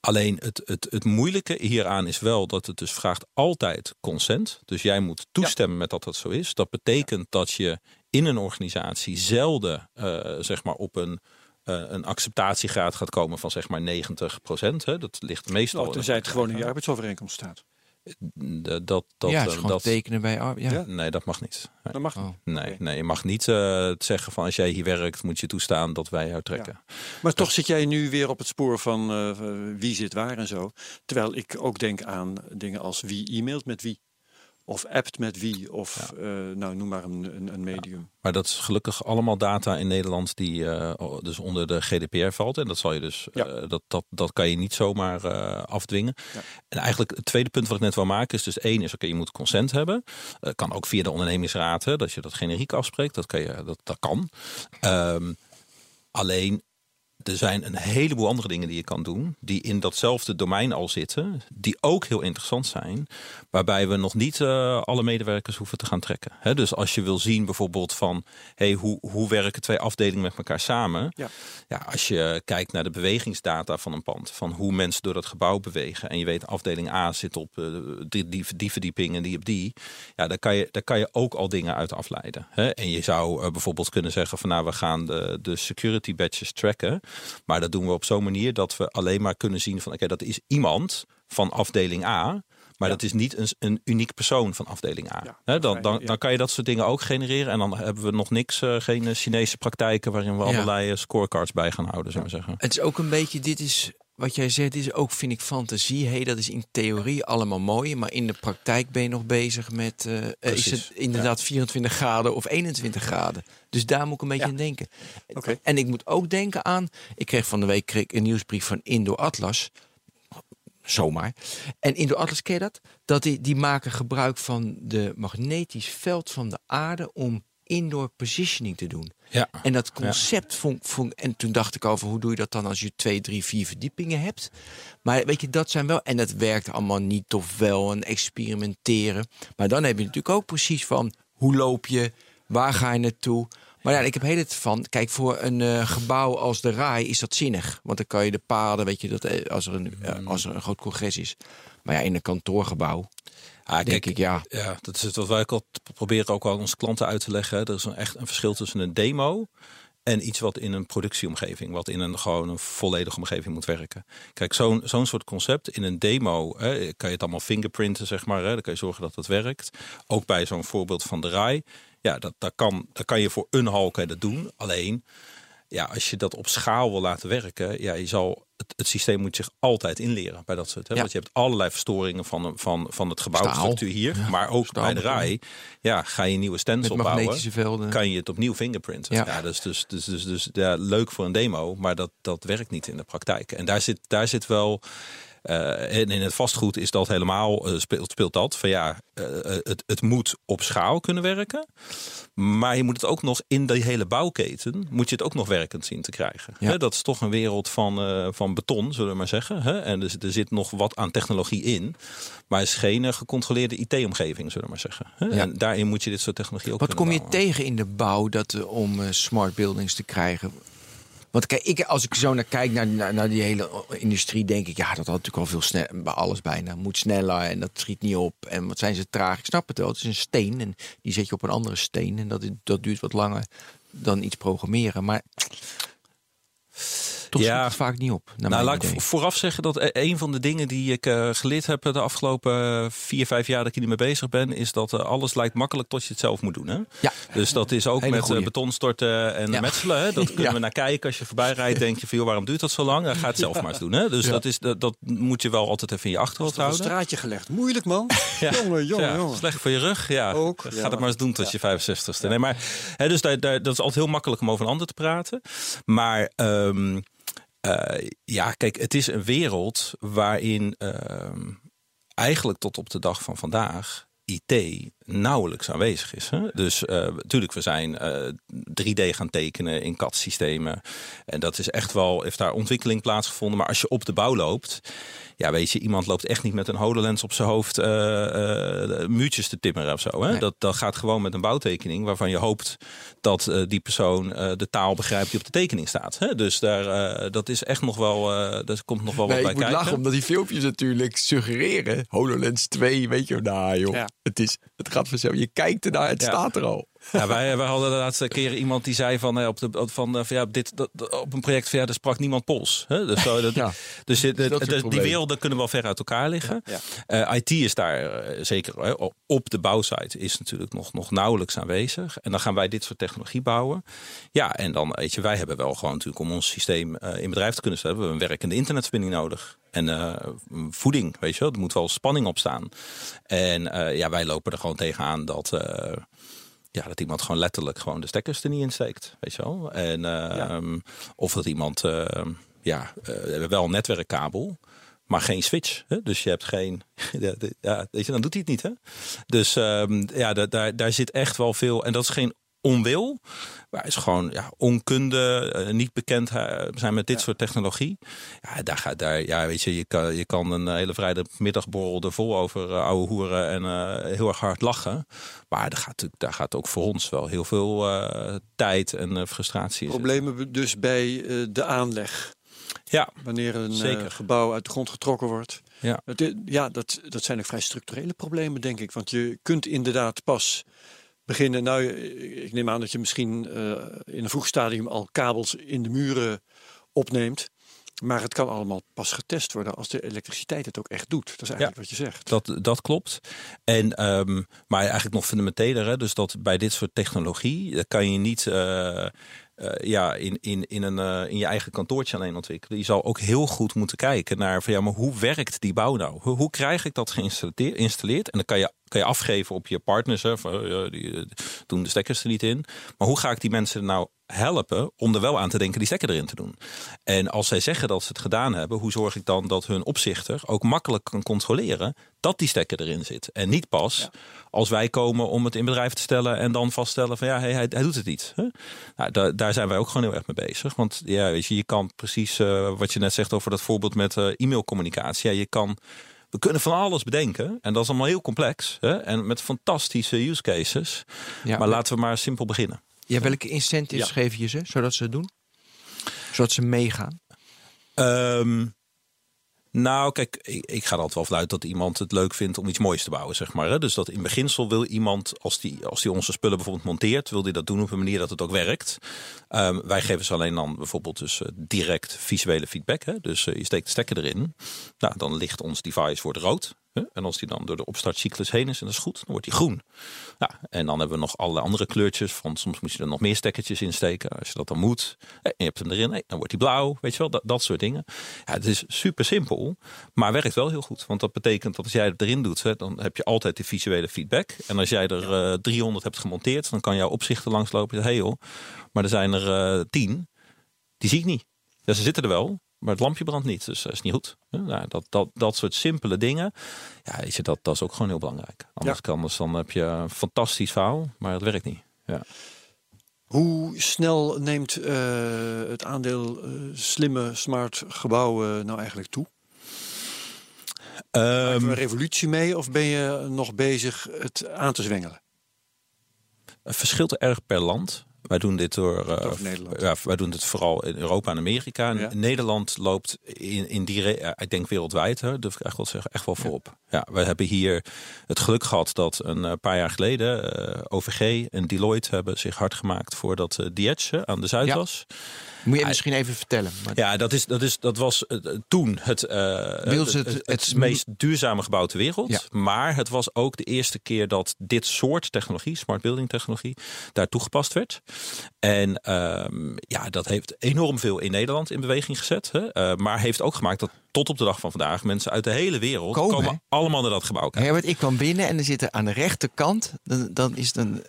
alleen het, het, het moeilijke hieraan is wel dat het dus vraagt altijd consent. Dus jij moet toestemmen met dat dat zo is. Dat betekent dat je in een organisatie zelden eh, zeg maar op een, eh, een acceptatiegraad gaat komen van zeg maar 90 procent. Dat ligt meestal. Nou, tenzij het gewoon in je arbeidsovereenkomst staat. Dat, dat, ja, het is eh, gewoon dat, tekenen bij... Ja. Ja. Nee, dat mag niet. Nee. Dat mag Oh. niet. Nee, Oké. nee, je mag niet eh, zeggen van als jij hier werkt, moet je toestaan dat wij jou trekken. Maar toch zit jij nu weer op het spoor van eh, wie zit waar en zo. Terwijl ik ook denk aan dingen als wie e-mailt met wie. Of appt met wie. Of eh, nou, noem maar een, een, een medium. Maar dat is gelukkig allemaal data in Nederland die eh, dus onder de GDPR valt. En dat zal je dus, Ja. eh, dat, dat, dat kan je niet zomaar afdwingen. En eigenlijk het tweede punt wat ik net wil maken is dus één is oké, je moet consent hebben. Kan ook via de ondernemingsraad, hè, dat je dat generiek afspreekt. Dat, kan je, dat, dat kan. Ehm, alleen er zijn een heleboel andere dingen die je kan doen, die in datzelfde domein al zitten, die ook heel interessant zijn, waarbij we nog niet eh, alle medewerkers hoeven te gaan trekken. Dus als je wil zien bijvoorbeeld van, hey, hoe, hoe werken twee afdelingen met elkaar samen? Ja. Ja, als je kijkt naar de bewegingsdata van een pand, van hoe mensen door dat gebouw bewegen, en je weet afdeling A zit op eh, die, die, die verdieping en die op die, ja, daar kan je, daar kan je ook al dingen uit afleiden. En je zou eh, bijvoorbeeld kunnen zeggen van, nou, we gaan de, de security badges tracken, maar dat doen we op zo'n manier dat we alleen maar kunnen zien van, oké, dat is iemand van afdeling A. Maar Ja. dat is niet een, een uniek persoon van afdeling A. Ja, dan, dan, dan kan je dat soort dingen ook genereren. En dan hebben we nog niks, eh, geen Chinese praktijken waarin we Ja. allerlei eh, scorecards bij gaan houden, zullen we zeggen. Het is ook een beetje, dit is wat jij zegt, is ook, vind ik, fantasie. Hey, dat is in theorie allemaal mooi, maar in de praktijk ben je nog bezig met, eh, eh, is het inderdaad 24 graden of 21 graden? Dus daar moet ik een beetje Ja. aan denken. Oké. En ik moet ook denken aan, ik kreeg van de week kreeg een nieuwsbrief van Indo Atlas. Zomaar. En Indo Atlas, ken je dat? dat die, die maken gebruik van de magnetisch veld van de aarde om indoor positioning te doen. Ja. En dat concept vond, vond en toen dacht ik over hoe doe je dat dan als je twee, drie, vier verdiepingen hebt. Maar weet je, dat zijn wel en dat werkt allemaal niet of wel en experimenteren. Maar dan heb je natuurlijk ook precies van hoe loop je, waar ga je naartoe. Maar ja, ik heb heel het van, kijk, voor een eh, gebouw als de RAI is dat zinnig. Want dan kan je de paden, weet je, dat, eh, als, er een, eh, als er een groot congres is. Maar ja, in een kantoorgebouw, Ah, denk ik, ja. Ja, dat is het wat wij ook al proberen ook al aan onze klanten uit te leggen. Er is een, echt een verschil tussen een demo en iets wat in een productieomgeving, wat in een gewoon een volledige omgeving moet werken. Kijk, zo'n zo'n soort concept in een demo hè, kan je het allemaal fingerprinten, zeg maar. Hè, dan kan je zorgen dat het werkt. Ook bij zo'n voorbeeld van de RAI. Ja, dat, dat, kan, dat kan je voor een hal kan je dat doen. Alleen ja, als je dat op schaal wil laten werken, ja, je zal het, het systeem moet zich altijd inleren bij dat soort. Hè? Ja. Want je hebt allerlei verstoringen van, van, van het gebouwstructuur hier, Ja, maar ook staal bij de rij. Ja, ga je nieuwe stencil bouwen, velden. kan je het opnieuw fingerprinten. Ja. Ja. dus, dus, dus, dus, dus ja, leuk voor een demo, maar dat, dat werkt niet in de praktijk. En daar zit, daar zit wel. Eh, en in het vastgoed is dat helemaal, eh, speelt, speelt dat van ja, eh, het, het moet op schaal kunnen werken. Maar je moet het ook nog in die hele bouwketen, moet je het ook nog werkend zien te krijgen. Ja. Dat is toch een wereld van, van beton, zullen we maar zeggen. En dus, er zit nog wat aan technologie in. Maar het is geen gecontroleerde IT-omgeving, zullen we maar zeggen. Ja. En daarin moet je dit soort technologie ook Wat kom je bouwen. tegen in de bouw dat, om smart buildings te krijgen? Want kijk, ik, als ik zo naar kijk naar, naar, die hele industrie, denk ik, ja, dat had natuurlijk al veel sneller, bij alles bijna, moet sneller en dat schiet niet op. En wat zijn ze traag? Ik snap het wel, het is een steen en die zet je op een andere steen en dat, dat duurt wat langer dan iets programmeren. Maar toch Ja. het vaak niet op. Naar Nou, laat ik idee. vooraf zeggen dat e- een van de dingen die ik eh, geleerd heb de afgelopen eh, vier, vijf jaar dat ik hiermee bezig ben, is dat eh, alles lijkt makkelijk tot je het zelf moet doen. Hè? Ja. Dus dat is ook Hele met eh, goeie. beton storten en Ja. metselen. Hè? Dat kunnen Ja. we naar kijken. Als je voorbij rijdt, denk je van, joh, waarom duurt dat zo lang? Dan ga het zelf maar eens doen. Hè? Dus Ja. dat, is, dat, dat moet je wel altijd even in je achterhoofd Op een houden. straatje gelegd. Moeilijk man. Ja. Jongen, jongen, Ja, jongen. Slecht voor je rug, ja. Ook, Ga ja. het maar eens doen tot je 65ste. Nee, maar, hè, dus daar, daar, dat is altijd heel makkelijk om over een ander te praten. Maar ehm, eh, ja, kijk, het is een wereld waarin ehm, eigenlijk tot op de dag van vandaag IT nauwelijks aanwezig is. Hè? Dus natuurlijk, we zijn eh, 3D gaan tekenen in CAD-systemen. En dat is echt wel, heeft daar ontwikkeling plaatsgevonden. Maar als je op de bouw loopt, ja, weet je, iemand loopt echt niet met een HoloLens op zijn hoofd eh, eh, muurtjes te timmeren of zo. Hè? Nee. Dat, dat gaat gewoon met een bouwtekening waarvan je hoopt dat eh, die persoon eh, de taal begrijpt die op de tekening staat. Hè? Dus daar, eh, dat is echt nog wel, eh daar komt nog wel Nee, wat bij ik moet kijken. lachen omdat die filmpjes natuurlijk suggereren. HoloLens 2, weet je, nou joh. Ja. Het, is, het gaat vanzelf. Je kijkt ernaar, het Ja. staat er al. Ja, wij, wij hadden de laatste keer iemand die zei van, eh, op, de, van, eh, van ja, dit, dat, op een project van ja, er sprak niemand Pools. Hè? Dus, zo, dat, Ja. dus dat die werelden kunnen wel ver uit elkaar liggen. Ja. Eh, IT is daar eh, zeker hè, op de bouwsite is natuurlijk nog, nog nauwelijks aanwezig. En dan gaan wij dit soort technologie bouwen. Ja, en dan weet je, wij hebben wel gewoon natuurlijk om ons systeem eh, in bedrijf te kunnen stellen, hebben we een werkende internetverbinding nodig. En eh, voeding, weet je wel, er moet wel spanning op staan. En eh, ja, wij lopen er gewoon tegenaan dat, eh, ja, dat iemand gewoon letterlijk gewoon de stekkers er niet in steekt. Weet je wel? En, eh, ehm, Of dat iemand, eh, ja, eh, we hebben wel een netwerkkabel. Maar geen switch. Hè? Dus je hebt geen. Ja, ja, weet je, dan doet hij het niet. Hè? Dus ehm, ja, da- daar, daar zit echt wel veel. En dat is geen onwil. Maar is gewoon ja, onkunde, eh, niet bekend eh, zijn met dit soort technologie. Ja, daar gaat daar. Ja, weet je, je kan, je kan een hele vrijdagmiddagborrel er vol over eh, ouwe hoeren en heel erg hard lachen. Maar daar gaat, daar gaat ook voor ons wel heel veel tijd en frustratie zitten. Problemen dus bij de aanleg. Ja, Wanneer een Zeker. gebouw uit de grond getrokken wordt. ja. I- ja, dat, dat zijn ook vrij structurele problemen, denk ik. Want je kunt inderdaad pas beginnen. Nou, eh, ik neem aan dat je misschien eh, in een vroeg stadium al kabels in de muren opneemt. Maar het kan allemaal pas getest worden als de elektriciteit het ook echt doet. Dat is eigenlijk wat je zegt. Dat, dat klopt. En, ehm, maar eigenlijk nog fundamenteler, hè, dus dat bij dit soort technologie dat kan je niet eh, eh, ja, in, in, in, een, eh, in je eigen kantoortje alleen ontwikkelen. Je zal ook heel goed moeten kijken naar van ja, maar hoe werkt die bouw nou? Hoe, hoe krijg ik dat geïnstalleerd? En dan kan je, kan je afgeven op je partners. Hè, van, ja, die eh, doen de stekkers er niet in. Maar hoe ga ik die mensen nou helpen om er wel aan te denken die stekker erin te doen? En als zij zeggen dat ze het gedaan hebben, hoe zorg ik dan dat hun opzichter ook makkelijk kan controleren dat die stekker erin zit? En niet pas als wij komen om het in bedrijf te stellen en dan vaststellen van ja, hij, hij, hij doet het niet. Nou, daar, daar zijn wij ook gewoon heel erg mee bezig. Want ja, weet je, je kan precies eh, wat je net zegt over dat voorbeeld met eh, e-mailcommunicatie. Ja, je kan. We kunnen van alles bedenken. En dat is allemaal heel complex. Hè? En met fantastische use cases. Ja, maar laten we maar simpel beginnen. Ja, welke incentives Ja. geef je ze, zodat ze het doen? Zodat ze meegaan? Ehm, nou, kijk, ik, ga er altijd wel vanuit dat iemand het leuk vindt om iets moois te bouwen, zeg maar. Dus dat in beginsel wil iemand, als die, als die onze spullen bijvoorbeeld monteert, wil die dat doen op een manier dat het ook werkt. Ehm, wij geven ze alleen dan bijvoorbeeld dus eh, direct visuele feedback. Hè? Dus eh, je steekt de stekker erin. Nou, dan ligt ons device wordt rood. En als die dan door de opstartcyclus heen is en dat is goed, dan wordt die groen. Ja, en dan hebben we nog allerlei andere kleurtjes. Van, soms moet je er nog meer stekkertjes in steken. Als je dat dan moet. En je hebt hem erin, dan wordt die blauw. Weet je wel, dat, dat soort dingen. Ja, het is super simpel, maar werkt wel heel goed. Want dat betekent dat als jij het erin doet, hè, dan heb je altijd die visuele feedback. En als jij er uh, 300 hebt gemonteerd, dan kan jouw opzichter langslopen. Hé hey joh, maar er zijn er uh, 10. Die zie ik niet. Ja, ze zitten er wel, maar het lampje brandt niet. Dus dat is niet goed. Ja, dat, dat, dat soort simpele dingen, ja, weet je, dat, dat is ook gewoon heel belangrijk. Anders, ja. kan, dus dan heb je een fantastisch verhaal, maar het werkt niet. Ja. Hoe snel neemt uh, het aandeel uh, slimme, smart gebouwen nou eigenlijk toe? Um, een revolutie mee of ben je nog bezig het aan te zwengelen? Het verschilt erg per land. Wij doen dit door. Uh, ja, wij doen dit vooral in Europa en Amerika. Ja. Nederland loopt in, in die. Ik denk wereldwijd, hè, durf ik echt wel zeggen, echt wel voorop. Ja. ja, wij hebben hier het geluk gehad dat een paar jaar geleden uh, OVG en Deloitte hebben zich hard gemaakt voor dat uh, Dietje aan de Zuidas. Ja. Moet je misschien even vertellen? Maar... Ja, dat, is, dat, is, dat was uh, toen het, uh, het, het, het, het, meest duurzame gebouw ter wereld. Ja. Maar het was ook de eerste keer dat dit soort technologie, smart building technologie, daar toegepast werd. En um, ja, dat heeft enorm veel in Nederland in beweging gezet. Hè? Uh, maar heeft ook gemaakt dat tot op de dag van vandaag mensen uit de hele wereld komen, komen allemaal naar dat gebouw kijken. Herbert, ik kwam binnen en er zit aan de rechterkant, dan, dan is een,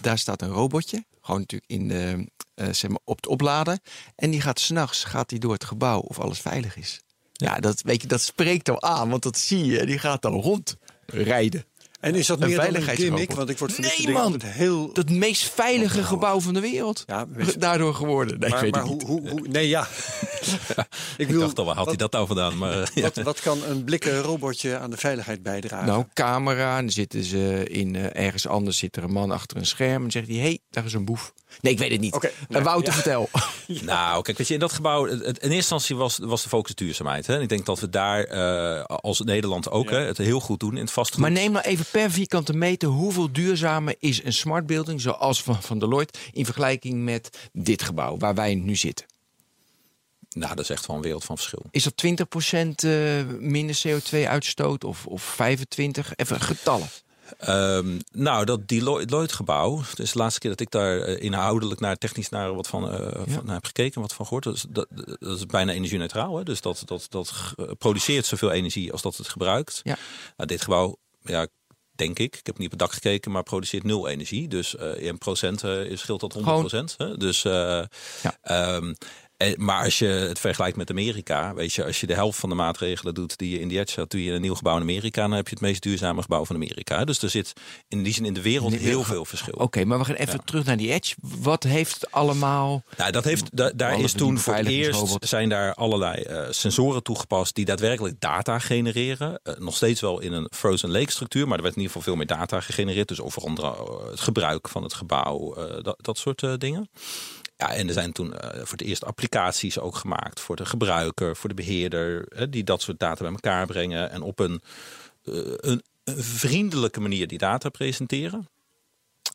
daar staat een robotje. Gewoon natuurlijk in de, uh, zeg maar op het opladen. En die gaat s'nachts door het gebouw of alles veilig is. Ja, ja, dat, weet je, dat spreekt al aan, want dat zie je. Die gaat dan rondrijden. En is dat meer dan een gimmick? Want ik word van nee, man, het heel... Het meest veilige gebouw van de wereld. Ja, Daardoor geworden. Nee, maar, ik maar hoe, hoe, hoe, Nee, ja. ik, bedoel, ik dacht al, waar had hij dat nou vandaan? Maar, wat, wat, kan een blikken robotje aan de veiligheid bijdragen? Nou, camera. En dan zitten ze in, uh, ergens anders zit er een man achter een scherm. En zegt hij, hé, hey, daar is een boef. Nee, ik weet het niet. Okay, nee, Wouter, ja. vertel. ja. Nou, kijk, weet je, in dat gebouw, het, in eerste instantie was, was de focus duurzaamheid. Hè? En ik denk dat we daar uh, als Nederland ook ja. hè, het heel goed doen in het vastgoed. Maar neem nou even per vierkante meter, hoeveel duurzamer is een smart building, zoals van, van Deloitte, in vergelijking met dit gebouw waar wij nu zitten? Nou, dat is echt wel een wereld van verschil. Is dat 20% uh, minder CO2-uitstoot of, of 25%? Even getallen. Um, nou, dat Deloitte-gebouw, is de laatste keer dat ik daar uh, inhoudelijk naar technisch naar wat van, uh, ja. van naar heb gekeken, wat van gehoord. Dat is, dat, dat is bijna energie-neutraal. Hè? Dus dat, dat, dat produceert zoveel energie als dat het gebruikt. Ja. Nou, dit gebouw, ja, denk ik, ik heb niet op het dak gekeken, maar produceert nul energie. Dus uh, in procent scheelt dat 100 procent. Dus ja. um, maar als je het vergelijkt met Amerika, weet je, als je de helft van de maatregelen doet die je in die edge had, doe je een nieuw gebouw in Amerika, dan heb je het meest duurzame gebouw van Amerika. Dus er zit in die zin in de wereld heel veel verschil. Oké, okay, maar we gaan even ja. terug naar die edge. Wat heeft het allemaal? Nou, dat heeft, da, daar is toen voor het eerst zijn daar allerlei uh, sensoren toegepast die daadwerkelijk data genereren. Uh, nog steeds wel in een frozen lake structuur, maar er werd in ieder geval veel meer data gegenereerd. Dus over andere uh, het gebruik van het gebouw, dat, dat soort dingen. Ja, en er zijn toen uh, voor het eerst applicaties ook gemaakt voor de gebruiker, voor de beheerder, die dat soort data bij elkaar brengen en op een, een, een vriendelijke manier die data presenteren.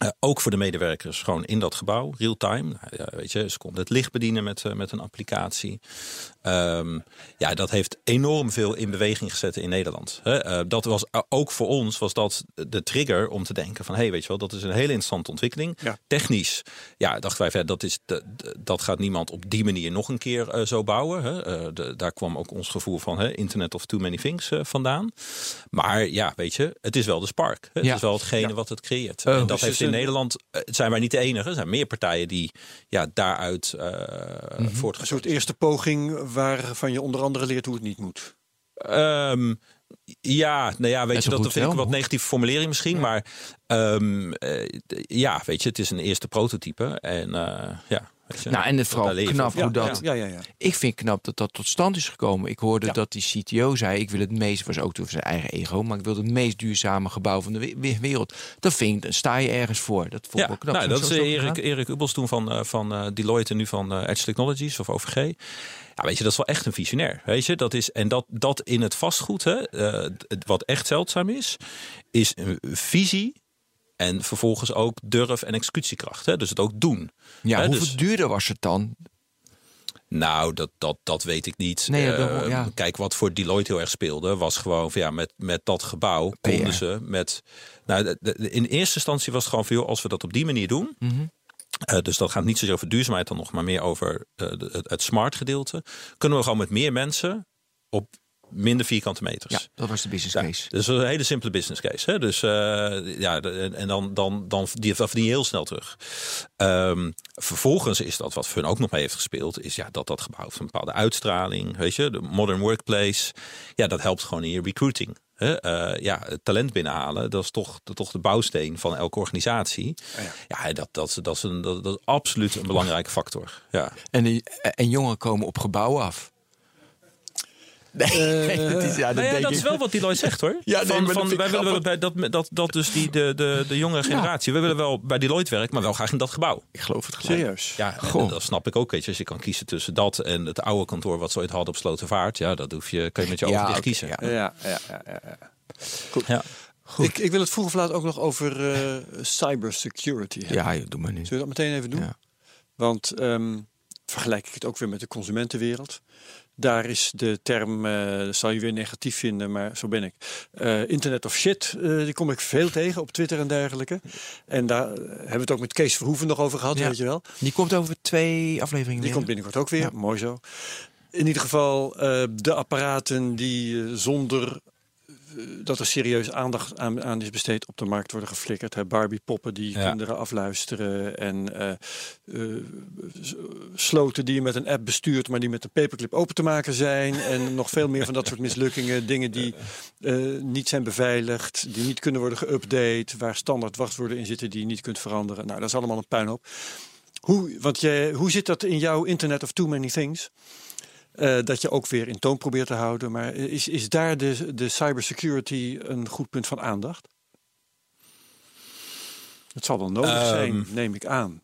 Uh, ook voor de medewerkers gewoon in dat gebouw, real-time. Nou, weet je, ze konden het licht bedienen met, uh, met een applicatie. Um, ja, dat heeft enorm veel in beweging gezet in Nederland. Uh, dat was ook voor ons was dat de trigger om te denken van... hé, hey, weet je wel, dat is een hele interessante ontwikkeling. Ja. Technisch, ja, dachten wij, dat, is de, de, dat gaat niemand op die manier nog een keer zo bouwen. De, daar kwam ook ons gevoel van hè, Internet of Too Many Things vandaan. Maar ja, weet je, het is wel de spark. Het ja. is wel hetgene wat het creëert. en dat heeft in Nederland zijn wij niet de enige. Er zijn meer partijen die ja, daaruit uh, mm -hmm. Een soort eerste poging waarvan je onder andere leert hoe het niet moet. Um, ja, nou ja, weet je, dat vind ik een wat negatieve formulering misschien. Ja. Maar um, uh, ja, weet je, het is een eerste prototype. En uh, ja. Nou, en het vooral knap hoe dat. Ja, ja, ja, Ik vind knap dat dat tot stand is gekomen. Ik hoorde dat die CTO zei: Ik wil het meest, was ook door zijn eigen ego, maar ik wil het meest duurzame gebouw van de wereld. Dat vind ik, dan sta je ergens voor. Dat vond ik wel knap. Nou, dat is Erik, Erik Ubels toen van, uh, van uh, Deloitte en nu van uh, Edge Technologies of OVG. Ja, weet je, dat is wel echt een visionair. Weet je, dat is en dat, dat in het vastgoed, hè, wat echt zeldzaam is, is een visie en vervolgens ook durf en executiekracht. Hè? Dus het ook doen. Ja, hè? hoeveel dus, duurder was het dan? Nou, dat, dat, dat weet ik niet. Nee, Eh, ja. Kijk, wat voor Deloitte heel erg speelde, was gewoon van ja, met, met dat gebouw konden ze met. Nou, de- de- in eerste instantie was het gewoon veel als we dat op die manier doen. Mhm. eh, dus dat gaat niet zozeer over duurzaamheid dan nog, maar meer over eh, het, het smart gedeelte. Kunnen we gewoon met meer mensen op minder vierkante meters. Ja, dat was de business Ja, case. dus een hele simpele business case. Hè? Dus eh, ja, de- en- dan, dan, dan die, dat verdien je heel snel terug. Ehm, vervolgens is dat wat Fun ook nog mee heeft gespeeld, is ja, dat dat gebouw heeft een bepaalde uitstraling. Weet je, de modern workplace. Ja, dat helpt gewoon in je recruiting. Hè? Eh, ja, het talent binnenhalen, dat is toch, dat is toch de bouwsteen van elke organisatie. Ja, dat, dat, dat, is een, dat, dat is absoluut een belangrijke factor. Ja. En, die, en jongeren komen op gebouwen af. Nee, het is, ja, dat Nou ja, dat is wel wat Deloitte zegt hoor. Ja, nee, van, maar dat van, wij willen wel bij dat, dat, dat dus die, de, de, de jongere generatie. We willen wel bij Deloitte werken, maar wel graag in dat gebouw. Ik geloof het gelijk. Serieus? Ja, dat snap ik ook. Weet je, als je kan kiezen tussen dat en het oude kantoor wat ze ooit hadden op Slotervaart. Ja, dat hoef je, kan je met je ogen dicht kiezen. ja. Ja, ja, ja. ja, ja. Ja. Ik, ik wil het vroeg of laat ook nog over eh, cybersecurity hebben. Ja, doe maar nu. Zullen we dat meteen even doen? Ja. Want ehm, vergelijk ik het ook weer met de consumentenwereld. Daar is de term, dat zal je weer negatief vinden, maar zo ben ik. Eh, internet of shit, eh, die kom ik veel tegen op Twitter en dergelijke. En daar hebben we het ook met Kees Verhoeven nog over gehad, Ja. weet je wel. Die komt over twee afleveringen Die weer. komt binnenkort ook weer, Ja. mooi zo. In ieder geval de apparaten die zonder dat er serieus aandacht aan, aan is besteed op de markt worden geflikkerd. Hè. Barbie poppen die Ja. kinderen afluisteren en eh, eh, sloten die je met een app bestuurt, maar die met een paperclip open te maken zijn. En nog veel meer van dat soort mislukkingen. Dingen die eh, niet zijn beveiligd, die niet kunnen worden geüpdate, waar standaard wachtwoorden in zitten die je niet kunt veranderen. Nou, dat is allemaal een puinhoop. Hoe, want jij, hoe zit dat in jouw Internet of Too Many Things? Eh, dat je ook weer in toon probeert te houden. Maar is, is daar de, de cybersecurity een goed punt van aandacht? Het zal wel nodig Ehm, zijn, neem ik aan.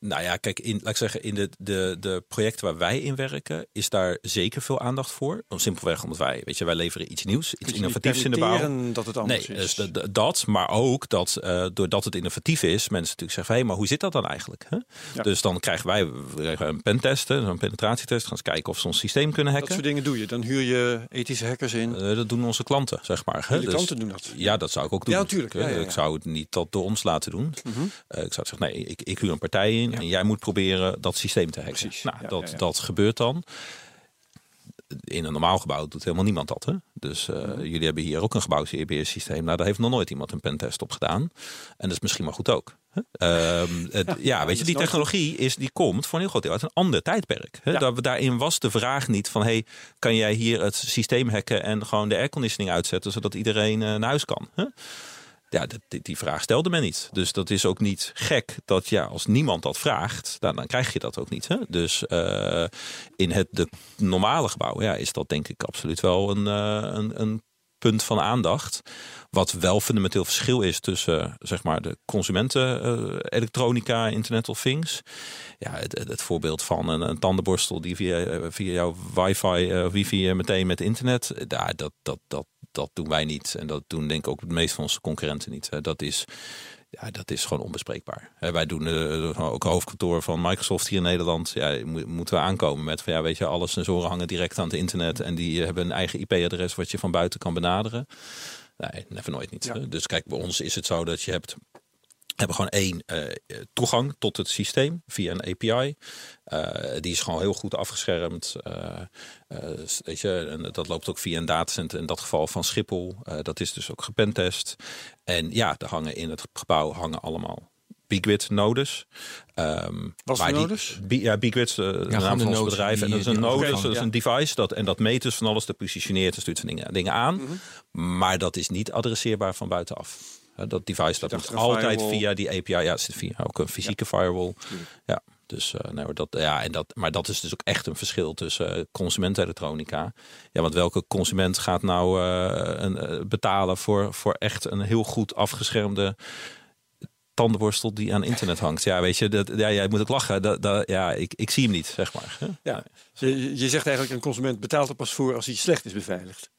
Nou ja, kijk, in, laat ik zeggen, in de, de, de projecten waar wij in werken, is daar zeker veel aandacht voor. Om simpelweg omdat wij, weet je, wij leveren iets nieuws, iets innovatiefs in de bouw. dat het anders Nee, is. dus dat- dat, maar ook dat eh, doordat het innovatief is, mensen natuurlijk zeggen: hé, maar hoe zit dat dan eigenlijk? Hè? Ja. Dus dan krijgen wij een pentest, een penetratietest, gaan eens kijken of ze ons systeem kunnen dat hacken. soort dingen doe je. Dan huur je ethische hackers in. Eh, dat doen onze klanten, zeg maar. Hè? de Dus- klanten doen dat. Ja, dat zou ik ook doen. Ja, natuurlijk. Ja, ja, ja. Ik zou het niet dat door ons laten doen. Mhm. Eh, ik zou zeggen, nee, ik, ik huur een partij in en jij moet proberen dat systeem te hacken. Precies. Nou, dat, dat gebeurt dan. In een normaal gebouw doet helemaal niemand dat. Hè? Dus eh, Mhm. jullie hebben hier ook een gebouwsbeheersysteem. Nou, daar heeft nog nooit iemand een pentest op gedaan. En dat is misschien maar goed ook. Hè? Ehm, het- ja, weet je, die technologie is, die komt voor een heel groot deel uit een ander tijdperk. Hè? Ja. Daar- daarin was de vraag niet van, hey, kan jij hier het systeem hacken en gewoon de airconditioning uitzetten, zodat iedereen eh, naar huis kan? Hè? Ja, die, vraag stelde men niet. Dus dat is ook niet gek dat ja, als niemand dat vraagt, dan, dan krijg je dat ook niet. Hè? Dus eh, in het de normale gebouw ja, is dat denk ik absoluut wel een, eh, een, een punt van aandacht. Wat wel fundamenteel verschil is tussen zeg maar de consumenten eh, elektronica, Internet of Things. Ja, het, het, voorbeeld van een, een tandenborstel die via, via jouw wifi, eh, wifi meteen met internet. Daar, dat, dat, dat, dat doen wij niet. En dat doen denk ik ook de meeste van onze concurrenten niet. Eh, Dat is, ja, dat is gewoon onbespreekbaar. Wij doen eh, ook hoofdkantoor van Microsoft hier in Nederland. Ja, mo- moeten we aankomen met van ja, weet je, alle sensoren hangen direct aan het internet. En die hebben een eigen IP-adres wat je van buiten kan benaderen. Nee, never nooit niet. Ja. Dus kijk, bij ons is het zo dat je hebt hebben gewoon één eh, toegang tot het systeem via een API. Eh, die is gewoon heel goed afgeschermd. Eh, eh, weet je, en dat loopt ook via een datacenter. In dat geval van Schiphol. Eh, dat is dus ook gepentest. En ja, er hangen in het gebouw hangen allemaal Bigwit nodes. Ehm, Wat voor die- ja, Bigwit, eh, de gewoon naam de van ons nodes bedrijf. En dat is een node, dus dat is ja. een device. Dat, en dat meet dus van alles, dat positioneert en stuurt zijn dingen, dingen aan. Mhm. Maar dat is niet adresseerbaar van buitenaf. Dat device dat moet altijd firewall. via die API. Ja, zit via ook een fysieke firewall. Ja, dus nee, hoor, dat, ja, en dat, maar dat is dus ook echt een verschil tussen eh, consumentenelektronica. Ja, want welke consument gaat nou eh, een, betalen voor, voor echt een heel goed afgeschermde tandenborstel die aan internet hangt? Ja, weet je, dat, ja, jij moet ook lachen. Dat, dat, ja, ik, ik zie hem niet, zeg maar. Ja. Je, je zegt eigenlijk een consument betaalt er pas voor als hij slecht is beveiligd.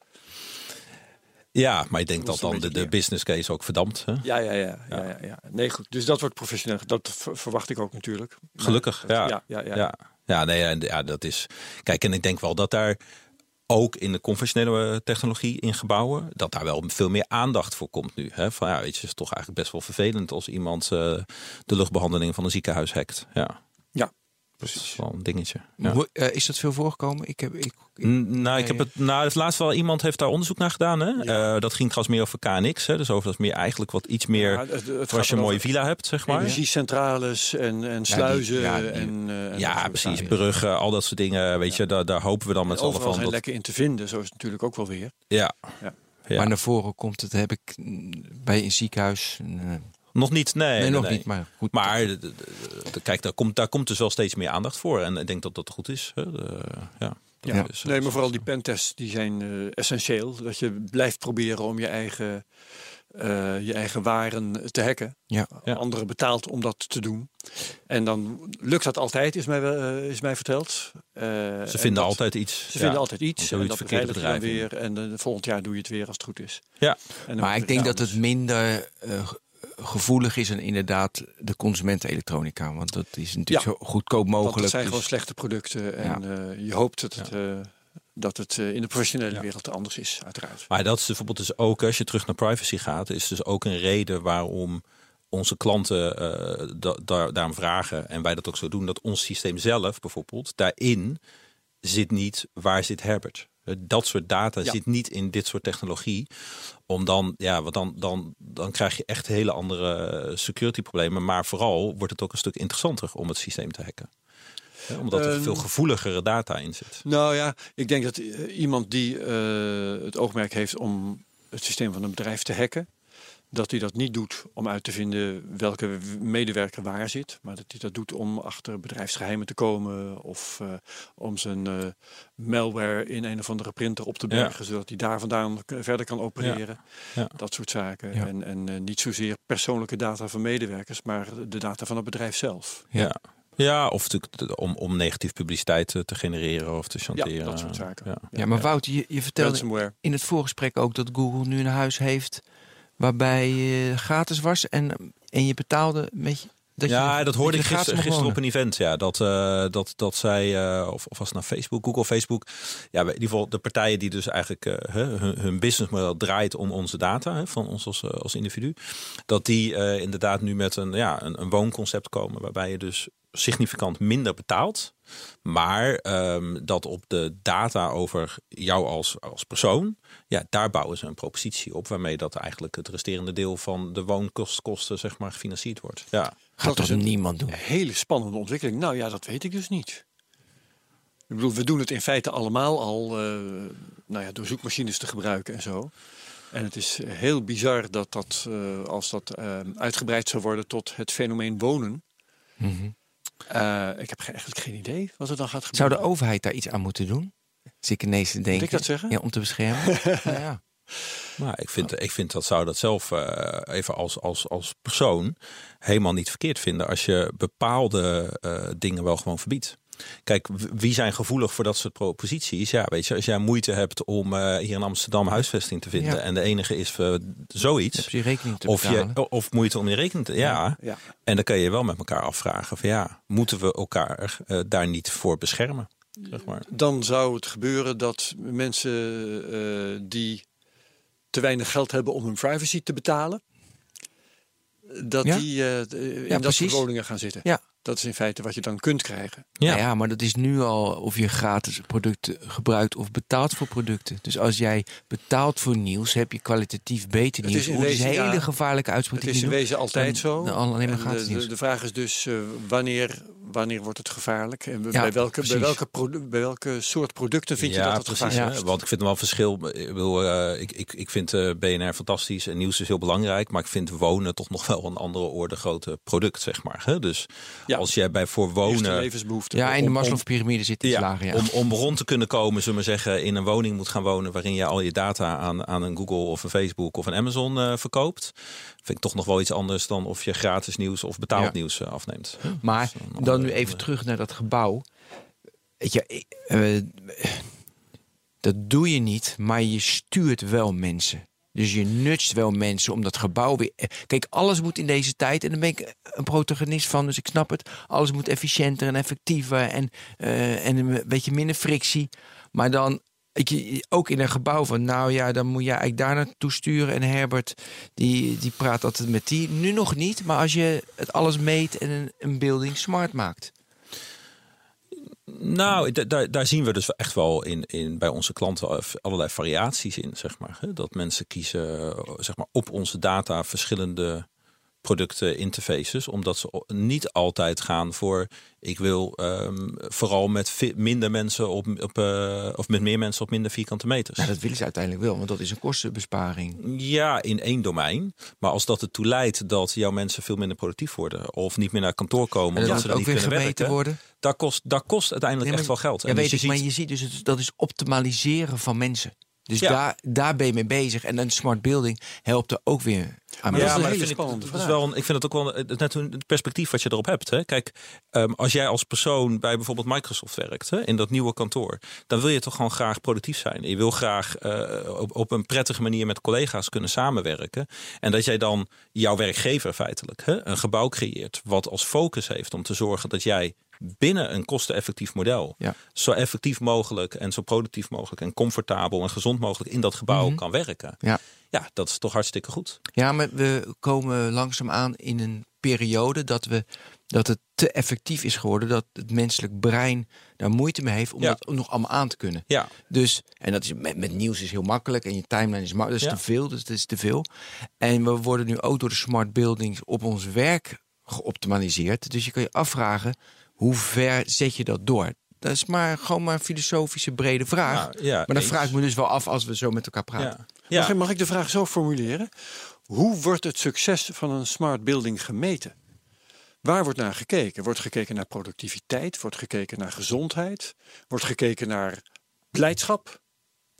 Ja, maar ik denk Dat dan de, business case ook verdampt. Hè? Ja, ja, ja, ja, ja, ja. Nee, goed. Dus dat wordt professioneel. Dat ver- verwacht ik ook natuurlijk. Maar Gelukkig, dat- ja. ja, ja, ja. Ja, ja, nee, en ja, dat is. Kijk, en ik denk wel dat daar ook in de conventionele technologie in gebouwen, dat daar wel veel meer aandacht voor komt nu. Hè? Van ja, weet je, het is toch eigenlijk best wel vervelend als iemand eh, de luchtbehandeling van een ziekenhuis hackt. Ja, Ja, dat is wel een dingetje. Ja. Hoe- eh, is dat veel voorgekomen? Ik heb, ik, ik- N- Nou, ik heb het. Nou, het laatst wel iemand heeft daar onderzoek naar gedaan. Hè? Eh, dat ging trouwens meer over KNX. Hè? Dus over dat is meer eigenlijk wat iets meer. Ja, het- het voor gaat als je een mooie villa hebt, zeg maar. Energiecentrales en, en sluizen. ja, die- en, eh, en Ja, precies. Bruggen, al dat soort dingen. Weet je, daar, daar hopen we dan met z'n allen Overal van. zijn Dat, lekken in te vinden. Zo is het natuurlijk ook wel weer. ja. Ja. Ja. Maar naar voren komt het, heb ik mm, bij een ziekenhuis. eh, Nog niet, nee. nee, nog nee. niet, maar goed. Maar de- kijk, daar komt, daar komt dus wel steeds meer aandacht voor. En ik denk dat dat goed is. Hè? De- ja, is, Nee, maar vooral die pentests die zijn eh, essentieel. Dat je blijft proberen om je eigen, eh, je eigen waren te hacken. Ja. Ja. Anderen betaalt om dat te doen. En dan lukt dat altijd, is mij, wel, eh, is mij verteld. Eh, Ze en vinden dat- altijd iets. Ze ja. vinden altijd iets. En dat verkeerde beveilig je dan bedrijven. weer. En eh, volgend jaar doe je het weer als het goed is. Ja, En Maar ik denk dat het minder eh, ge- gevoelig is en inderdaad de consumentenelektronica. Want dat is natuurlijk Ja. zo goedkoop Want mogelijk. het zijn dus- gewoon slechte producten. En eh, je hoopt dat het, eh, dat het eh, in de professionele Ja. wereld anders is, uiteraard. Maar dat is bijvoorbeeld dus ook, als je terug naar privacy gaat, is dus ook een reden waarom onze klanten eh, da daar, daarom vragen en wij dat ook zo doen, dat ons systeem zelf bijvoorbeeld daarin zit niet waar zit Herbert. Eh, Dat soort data Ja. zit niet in dit soort technologie. Om dan, ja, want dan, dan, dan krijg je echt hele andere security problemen. Maar vooral wordt het ook een stuk interessanter om het systeem te hacken. Omdat er Ehm, veel gevoeligere data in zit. Nou ja, ik denk dat eh, iemand die eh, het oogmerk heeft om het systeem van een bedrijf te hacken, dat hij dat niet doet om uit te vinden welke medewerker waar zit, maar dat hij dat doet om achter bedrijfsgeheimen te komen of eh, om zijn eh, malware in een of andere printer op te Ja. bergen, zodat hij daar vandaan verder kan opereren. Ja. Dat soort zaken. Ja. En, en eh, niet zozeer persoonlijke data van medewerkers, maar de data van het bedrijf zelf. Ja. Ja, of natuurlijk de- om, om negatief publiciteit te genereren of te chanteren. dat soort zaken. Ja. Ja, maar Wout, je, je vertelde in het voorgesprek ook dat Google nu een huis heeft waarbij je gratis was en, en je betaalde met je. Dat ja, je, dat hoorde ik gisteren, op een event. Ja, dat, eh, dat, dat zij, eh, of, of was het nou Facebook, Google, Facebook. Ja, in ieder geval de partijen die dus eigenlijk hè, hun, hun businessmodel draait om onze data hè, van ons als, als individu. Dat die inderdaad nu met een, ja, een, een woonconcept komen waarbij je dus significant minder betaalt. Maar ehm, dat op de data over jou als, als persoon, ja, daar bouwen ze een propositie op waarmee dat eigenlijk het resterende deel van de woonkosten zeg maar gefinancierd wordt. Ja. Gaat Dat een niemand doen? hele spannende ontwikkeling. Nou ja, dat weet ik dus niet. Ik bedoel, we doen het in feite allemaal al eh, nou ja, door zoekmachines te gebruiken en zo. En het is heel bizar dat dat, eh, als dat eh, uitgebreid zou worden tot het fenomeen wonen. Mhm. Eh, ik heb ge- eigenlijk geen idee wat er dan gaat Zou gebeuren. de overheid daar iets aan moeten doen? Zit ik ineens te denken. ik dat zeggen? Ja, om te beschermen. nou ja. Nou, ik vind, ik vind dat zou dat zelf eh, even als, als, als persoon helemaal niet verkeerd vinden als je bepaalde eh, dingen wel gewoon verbiedt. Kijk, wie zijn gevoelig voor dat soort proposities? Ja, weet je, als jij moeite hebt om eh, hier in Amsterdam huisvesting te vinden Ja. en de enige is eh, zoiets, Heb je rekening te of, betalen? je, of moeite om je rekening te. Ja, Ja. en dan kan je wel met elkaar afvragen: van ja, moeten we elkaar eh, daar niet voor beschermen? Zeg maar. Dan zou het gebeuren dat mensen eh, die te weinig geld hebben om hun privacy te betalen, dat Ja. die eh, in Ja, dat precies. soort woningen gaan zitten. Ja. Dat is in feite wat je dan kunt krijgen. Ja. Ja. ja, maar dat is nu al of je gratis producten gebruikt of betaalt voor producten. Dus als jij betaalt voor nieuws, heb je kwalitatief beter Het nieuws. is in Oeh, dit is een hele ja, gevaarlijke uitspraak. Het is in wezen altijd zo. alleen maar de, nieuws. de, de vraag is dus eh, wanneer, wanneer wordt het gevaarlijk? En Ja, bij, welke, bij, welke bij welke soort producten vind je dat het precies. gevaarlijk is? Want ik vind er wel een verschil. Ik, bedoel, eh, ik, ik, ik vind eh, BNR fantastisch en nieuws is heel belangrijk. Maar ik vind wonen toch nog wel een andere orde grote product, zeg maar. Hè? Dus Ja. Als jij bij voor Eerste wonen... levensbehoeften. Ja, in de Maslow-pyramide zit iets Ja, lager. Ja. om, om rond te kunnen komen, zullen we zeggen, in een woning moet gaan wonen waarin je al je data aan, aan een Google of een Facebook of een Amazon eh, verkoopt. Vind ik toch nog wel iets anders dan of je gratis nieuws of betaald Ja. nieuws eh, afneemt. Maar dan andere- nu even terug naar dat gebouw. Weet je, eh, dat doe je niet, maar je stuurt wel mensen. Dus je nutst wel mensen om dat gebouw weer. Kijk, alles moet in deze tijd, en daar ben ik een protagonist van, dus ik snap het. Alles moet efficiënter en effectiever en, eh, en een beetje minder frictie. Maar dan ook in een gebouw van, nou ja, dan moet je eigenlijk daar naartoe sturen. En Herbert, die, die praat altijd met die. Nu nog niet, maar als je het alles meet en een, een building smart maakt. Nou, da- daar, zien we dus echt wel in, in bij onze klanten allerlei variaties in, zeg maar. Dat mensen kiezen eh, zeg maar, op onze data verschillende producten, interfaces, omdat ze niet altijd gaan voor ik wil ehm, vooral met minder mensen op, op eh, of met meer mensen op minder vierkante meters. Nou, dat willen ze uiteindelijk wel, want dat is een kostenbesparing. Ja, in één domein. Maar als dat ertoe leidt dat jouw mensen veel minder productief worden of niet meer naar kantoor komen En dat omdat ze er ook niet weer kunnen werken, worden. dat kost, dat kost uiteindelijk echt wel geld. Ja, En weet dus je ik, maar je ziet dus, het, dat is optimaliseren van mensen. Dus Ja. daar, daar ben je mee bezig. En een smart building helpt er ook weer aan. Maar ja, dat is een maar hele vind ik, dat is wel een, ik vind het ook wel een- net een het perspectief wat je erop hebt. Hè. Kijk, ehm, als jij als persoon bij bijvoorbeeld Microsoft werkt, hè, in dat nieuwe kantoor, dan wil je toch gewoon graag productief zijn. Je wil graag eh, op, op een prettige manier met collega's kunnen samenwerken. En dat jij dan jouw werkgever feitelijk hè, een gebouw creëert wat als focus heeft om te zorgen dat jij binnen een kosteneffectief model Ja. zo effectief mogelijk en zo productief mogelijk en comfortabel en gezond mogelijk in dat gebouw kan werken. Ja. Ja, dat is toch hartstikke goed. Ja, maar we komen langzaam aan in een periode dat, we, dat het te effectief is geworden. Dat het menselijk brein daar moeite mee heeft om Ja. dat nog allemaal aan te kunnen. Ja, Dus, en dat is met, met nieuws is heel makkelijk en je timeline is makkelijk. Dat is Ja. te veel, dus dat is te veel. En we worden nu ook door de smart buildings op ons werk geoptimaliseerd. Dus je kan je afvragen, hoe ver zet je dat door? Dat is maar gewoon maar een filosofische brede vraag. Nou, ja, maar dan eens. vraag ik me dus wel af als we zo met elkaar praten. ja. ja. Mag, ik, mag ik de vraag zo formuleren? Hoe wordt het succes van een smart building gemeten? Waar wordt naar gekeken? Wordt gekeken naar productiviteit? Wordt gekeken naar gezondheid? Wordt gekeken naar blijdschap?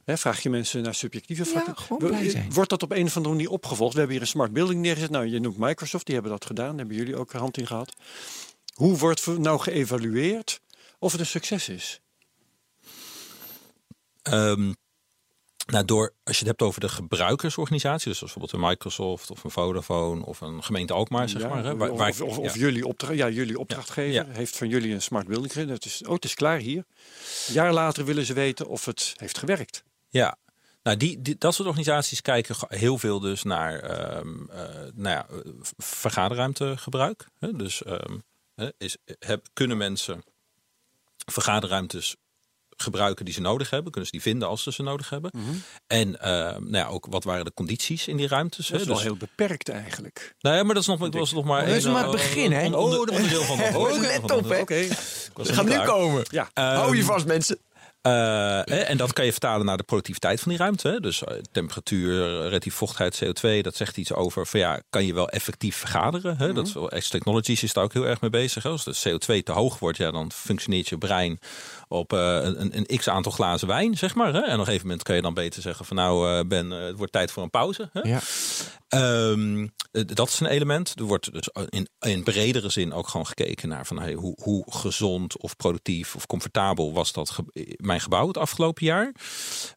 Hè, vraag je mensen naar subjectieve Ja, factoren? Wo- blij zijn. Wordt dat op een of andere manier opgevolgd? We hebben hier een smart building neergezet. Nou, je noemt Microsoft, die hebben dat gedaan. Daar hebben jullie ook een hand in gehad. Hoe wordt nou geëvalueerd of het een succes is? Ehm, nou, door, als je het hebt over de gebruikersorganisatie, dus bijvoorbeeld een Microsoft of een Vodafone of een gemeente Alkmaar, zeg Ja, maar. Hè, waar, of, waar of, ik- of, ja. of jullie, opdra ja, jullie opdrachtgever Ja. heeft van jullie een smart building gegeven. Het is, oh, het is klaar hier. Een jaar later willen ze weten of het heeft gewerkt. Ja, nou, die, die, dat soort organisaties kijken heel veel dus naar ehm, eh, nou ja, vergaderruimtegebruik. Hè? Dus ehm, hè, is, heb, kunnen mensen vergaderruimtes gebruiken die ze nodig hebben? Kunnen ze die vinden als ze ze nodig hebben? En ehm, nou ja, ook wat waren de condities in die ruimtes? Dat hè? is wel Dus- heel beperkt eigenlijk. Nou ja, maar dat is nog, was nog maar... Dat is één, maar het eh, begin, hè? onder- onderdeel van het antwoord. let op, hè? Oké. Niet nu komen. Ja. Hou je vast, mensen. Eh, en dat kan je vertalen naar de productiviteit van die ruimte. Dus eh, temperatuur, relatief vochtigheid, CO2, dat zegt iets over van ja, kan je wel effectief vergaderen? Hè? Dat is wel, X Technologies is daar ook heel erg mee bezig. Hè? Als de CO2 te hoog wordt, ja, dan functioneert je brein op eh, een, een x aantal glazen wijn, zeg maar. Hè? En op een gegeven moment kan je dan beter zeggen van nou, eh, Ben, eh, het wordt tijd voor een pauze. Hè? Ja. Ehm, eh, dat is een element. Er wordt dus in, in bredere zin ook gewoon gekeken naar van hey, hoe, hoe gezond of productief of comfortabel was dat ge- mijn gebouw het afgelopen jaar.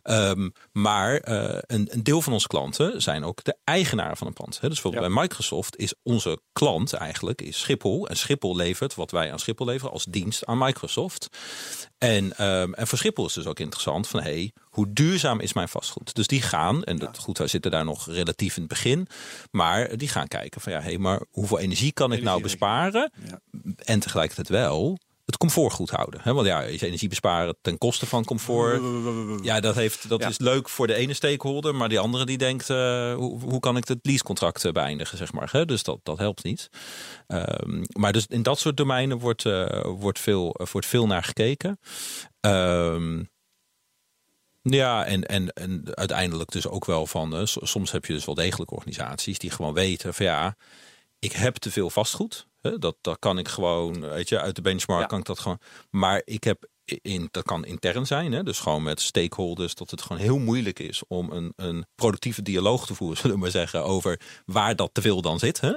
Ehm, maar eh, een, een deel van onze klanten zijn ook de eigenaar van een pand. Hè. Dus bijvoorbeeld bij Microsoft is onze klant eigenlijk is Schiphol. En Schiphol levert wat wij aan Schiphol leveren als dienst aan Microsoft. En, ehm, en voor Schiphol is dus ook interessant van hey, hoe duurzaam is mijn vastgoed? Dus die gaan, en dat, goed, wij zitten daar nog relatief in het begin, maar die gaan kijken van ja, hey, maar hoeveel energie kan ik nou besparen? Ja. En tegelijkertijd wel het comfort goed houden. Hè? Want ja, is energie besparen ten koste van comfort. Ja, dat, heeft, dat Ja. is leuk voor de ene stakeholder, maar die andere die denkt, eh, hoe, hoe kan ik het leasecontract eh, beëindigen, zeg maar. Hè? Dus dat, dat helpt niet. Ehm, maar dus in dat soort domeinen wordt, eh, wordt, veel, wordt veel naar gekeken. Ehm, ja, en, en, en uiteindelijk dus ook wel van, eh, soms heb je dus wel degelijk organisaties die gewoon weten van ja, ik heb te veel vastgoed. Hè? Dat, dat kan ik gewoon, weet je, uit de benchmark Ja. kan ik dat gewoon. Maar ik heb dat kan intern zijn, hè? dus gewoon met stakeholders, dat het gewoon heel moeilijk is om een, een productieve dialoog te voeren, zullen we maar zeggen, over waar dat te veel dan zit. Hè?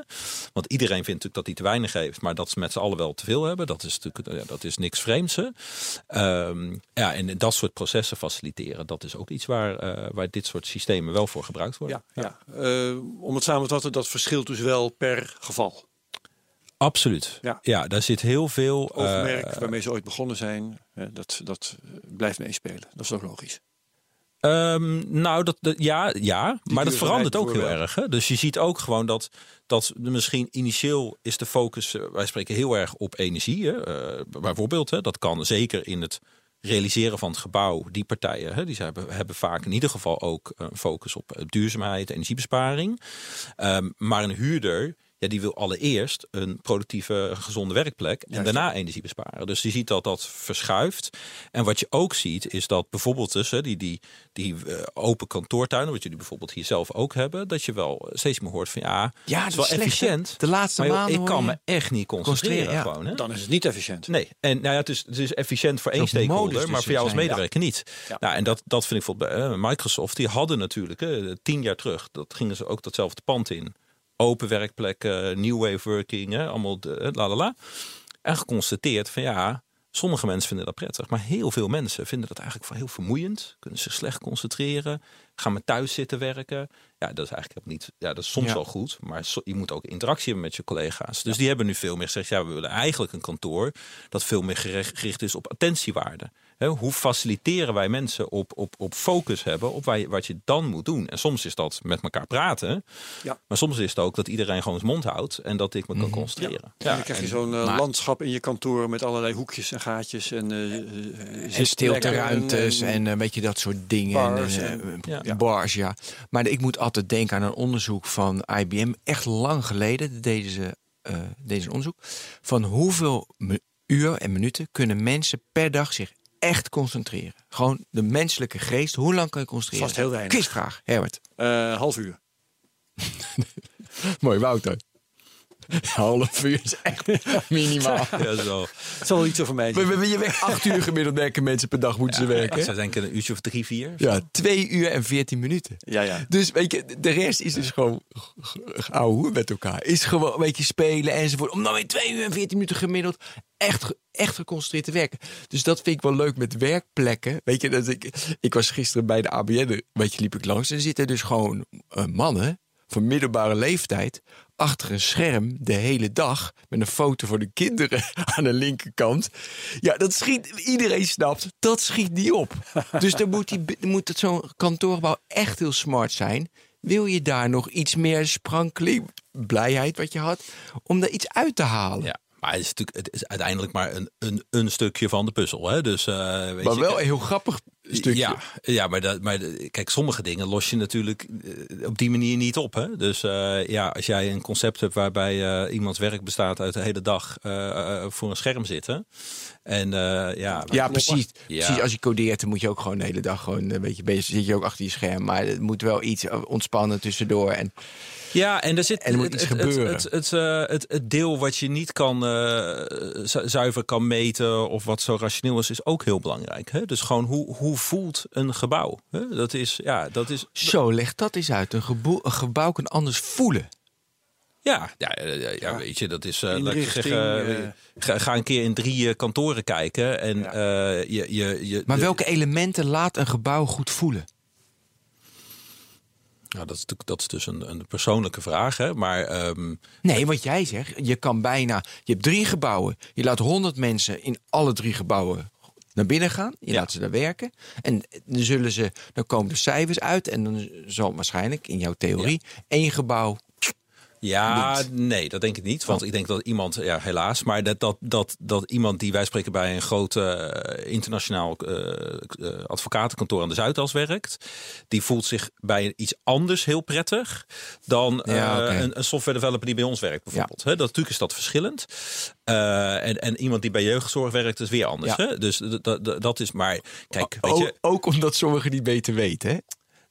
Want iedereen vindt natuurlijk dat hij te weinig heeft, maar dat ze met z'n allen wel te veel hebben, dat is natuurlijk ja, dat is niks vreemds. Hè? Ehm, ja, en dat soort processen faciliteren, dat is ook iets waar, uh, waar dit soort systemen wel voor gebruikt worden. Ja. Uh, om het samen te vatten, dat verschilt dus wel per geval. Absoluut. Ja. ja, daar zit heel veel. Het oogmerk uh, waarmee ze ooit begonnen zijn, dat, dat blijft meespelen. Dat is ook logisch. Um, nou, dat, dat, ja, ja maar dat verandert ook heel erg. Hè? Dus je ziet ook gewoon dat, dat misschien initieel is de focus, wij spreken heel erg op energie. Hè? Uh, bijvoorbeeld, hè? dat kan zeker in het realiseren van het gebouw. Die partijen hè, die hebben, hebben vaak in ieder geval ook een focus op duurzaamheid, energiebesparing. Um, maar een huurder ja, die wil allereerst een productieve, gezonde werkplek en daarna energie besparen. Dus je ziet dat dat verschuift. En wat je ook ziet, is dat bijvoorbeeld tussen die, die, die uh, open kantoortuinen, wat jullie bijvoorbeeld hier zelf ook hebben, dat je wel steeds meer hoort van ja, ja het is wel efficiënt. De laatste maar maanden. Ik kan me echt niet concentreren. Ja. Gewoon, hè? Dan is het niet efficiënt. Nee, en nou ja, het is, het is efficiënt voor één stakeholder, dus maar voor jou als medewerker ja. niet. Ja. Nou, en dat, dat vind ik bijvoorbeeld bij uh, Microsoft. Die hadden natuurlijk uh, tien jaar terug, dat gingen ze ook datzelfde pand in open werkplekken, new way of working, hè, allemaal de, la la la. En geconstateerd van ja, sommige mensen vinden dat prettig, maar heel veel mensen vinden dat eigenlijk heel vermoeiend, kunnen zich slecht concentreren, gaan met thuis zitten werken. Ja, dat is eigenlijk niet, ja, dat is soms Ja. wel goed, maar so- je moet ook interactie hebben met je collega's. Dus die hebben nu veel meer gezegd, ja, we willen eigenlijk een kantoor dat veel meer gericht, gericht is op attentiewaarde. Hè, hoe faciliteren wij mensen op, op, op focus hebben op waar je, wat je dan moet doen? En soms is dat met elkaar praten, Ja. maar soms is het ook dat iedereen gewoon zijn mond houdt en dat ik me kan concentreren. Ja, dan krijg je zo'n eh, landschap in je kantoor met allerlei hoekjes en gaatjes en, eh, eh, En stilteruimtes en een beetje dat soort dingen. bars en, en- eh, ja. Bars, ja. Maar ik moet altijd denken aan een onderzoek van IBM. Echt lang geleden deden ze, eh, deden ze een onderzoek. Van hoeveel uur en minuten kunnen mensen per dag zich echt concentreren. Gewoon de menselijke geest. Hoe lang kan je concentreren? Vast heel weinig. Quizvraag, Herbert. eh, half uur. Mooi, Wouter. Half uur is echt minimaal. Ja, zo. Het zal wel iets over mij zijn. Je werkt acht uur gemiddeld werken mensen per dag moeten ze werken. Ze denken een uurtje of drie, vier. Ja, twee uur en veertien minuten. Ja, ja. Dus weet je, de rest is dus gewoon ouwe met elkaar. Is gewoon een beetje spelen enzovoort. Om dan weer twee uur en veertien minuten gemiddeld echt, echt geconcentreerd te werken. Dus dat vind ik wel leuk met werkplekken. Weet je, dat ik, ik was gisteren bij de ABN, weet je, liep ik langs. En zitten dus gewoon eh, mannen van middelbare leeftijd achter een scherm de hele dag met een foto voor de kinderen aan de linkerkant. Ja, dat schiet, iedereen snapt, dat schiet niet op. Dus dan moet, die, moet zo'n kantoorgebouw echt heel smart zijn. Wil je daar nog iets meer sprankeling, blijheid wat je had, om daar iets uit te halen? Ja, maar het is natuurlijk het is uiteindelijk maar een, een, een stukje van de puzzel. Hè? Dus, eh, weet maar je, wel een heel grappig stukje. Ja, ja maar, dat, maar kijk, sommige dingen los je natuurlijk eh, op die manier niet op. Hè? Dus eh, ja, als jij een concept hebt waarbij iemands werk bestaat uit de hele dag voor een scherm zitten. En eh, ja, Ja, precies. Ja. precies. Als je codeert, dan moet je ook gewoon de hele dag gewoon een beetje bezig. Zit je ook achter je scherm, maar het moet wel iets ontspannen tussendoor. En Ja, en er zit En er moet het, iets het, gebeuren. Het, het, eh, het, het deel wat je niet kan eh, zu- zuiver kan meten of wat zo rationeel is, is ook heel belangrijk. Hè? Dus gewoon hoe, hoe voelt een gebouw? Hè? Dat is, ja, dat is. zo, leg dat eens uit. Een gebouw kan anders voelen. Ja, ja, ja, weet je, dat is. eh laat ik Inrichting, zeggen, eh. ga, ga een keer in drie eh, kantoren kijken en eh, je, je, je. Maar de- welke elementen laat een gebouw goed voelen? Nou, dat is dat is dus een, een persoonlijke vraag, hè? Maar ehm, Nee, wat jij zegt, je kan bijna. Je hebt drie gebouwen. Je laat honderd mensen in alle drie gebouwen naar binnen gaan. Je Ja. laat ze daar werken. En dan zullen ze. Dan komen de cijfers uit. En dan zal waarschijnlijk, in jouw theorie, één gebouw. Ja, Niet. nee, dat denk ik niet. Want ik denk dat iemand, ja, helaas, maar dat, dat, dat, dat iemand die wij spreken bij een groot eh, internationaal eh, eh, advocatenkantoor aan de Zuidas werkt, die voelt zich bij iets anders heel prettig dan Ja, een, een software developer die bij ons werkt, bijvoorbeeld. Dat, natuurlijk is dat verschillend. En, en iemand die bij jeugdzorg werkt, is weer anders. Ja. Hè? Dus dat, is maar, kijk, weet je. ook omdat sommigen niet beter weten. Hè?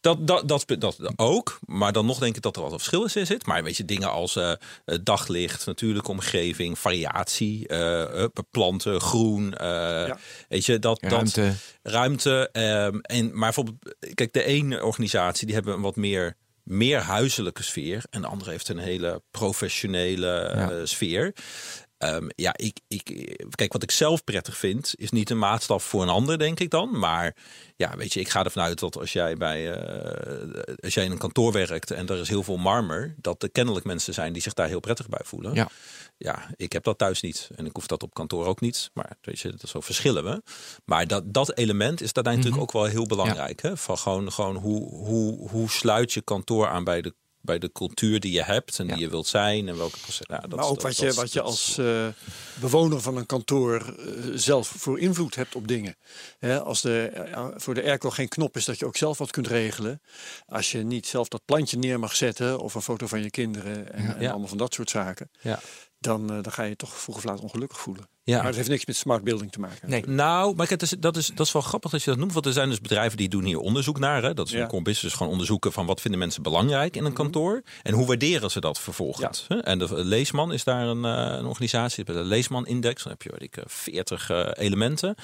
Dat, dat, dat, dat ook. Maar dan nog denk ik dat er wat verschil in zit. Maar weet je, dingen als eh, het daglicht, natuurlijke omgeving, variatie, eh, eh, planten, groen. eh, Weet je, dat, Ruimte. dat ruimte. ehm, en, maar bijvoorbeeld, kijk, de ene organisatie die hebben een wat meer, meer huiselijke sfeer. En de andere heeft een hele professionele Ja. eh, sfeer. Ehm, ja, ik, ik, kijk, wat ik zelf prettig vind, is niet een maatstaf voor een ander, denk ik dan. Maar ja, weet je, ik ga ervan uit dat als jij, bij, eh, als jij in een kantoor werkt en er is heel veel marmer, dat er kennelijk mensen zijn die zich daar heel prettig bij voelen. Ja. Ja, ik heb dat thuis niet. En ik hoef dat op kantoor ook niet. Maar weet je, dat zo verschillen we. Maar dat, dat element is daarbij natuurlijk ook wel heel belangrijk. Hè? Van gewoon, gewoon hoe, hoe, hoe sluit je kantoor aan bij de, bij de cultuur die je hebt en Ja. die je wilt zijn en welke proces. Nou, dat, maar ook dat- wat je, wat je als eh, bewoner van een kantoor eh, zelf voor invloed hebt op dingen. Hè, als de, eh, voor de airco geen knop is dat je ook zelf wat kunt regelen. Als je niet zelf dat plantje neer mag zetten of een foto van je kinderen en, allemaal van dat soort zaken. Ja. Dan, dan ga je je toch vroeg of laat ongelukkig voelen. Ja. Maar het heeft niks met smart building te maken. Nee. Nou, maar kijk, dat is, dat, is, dat is wel grappig dat je dat noemt. Want er zijn dus bedrijven die doen hier onderzoek naar. Hè? Dat is Ja. een core business, gewoon onderzoeken van wat vinden mensen belangrijk in een kantoor. En hoe waarderen ze dat vervolgens. En de Leesman is daar een, eh, een organisatie, de Leesman Index. Dan heb je weet ik, eh, 40 eh, elementen.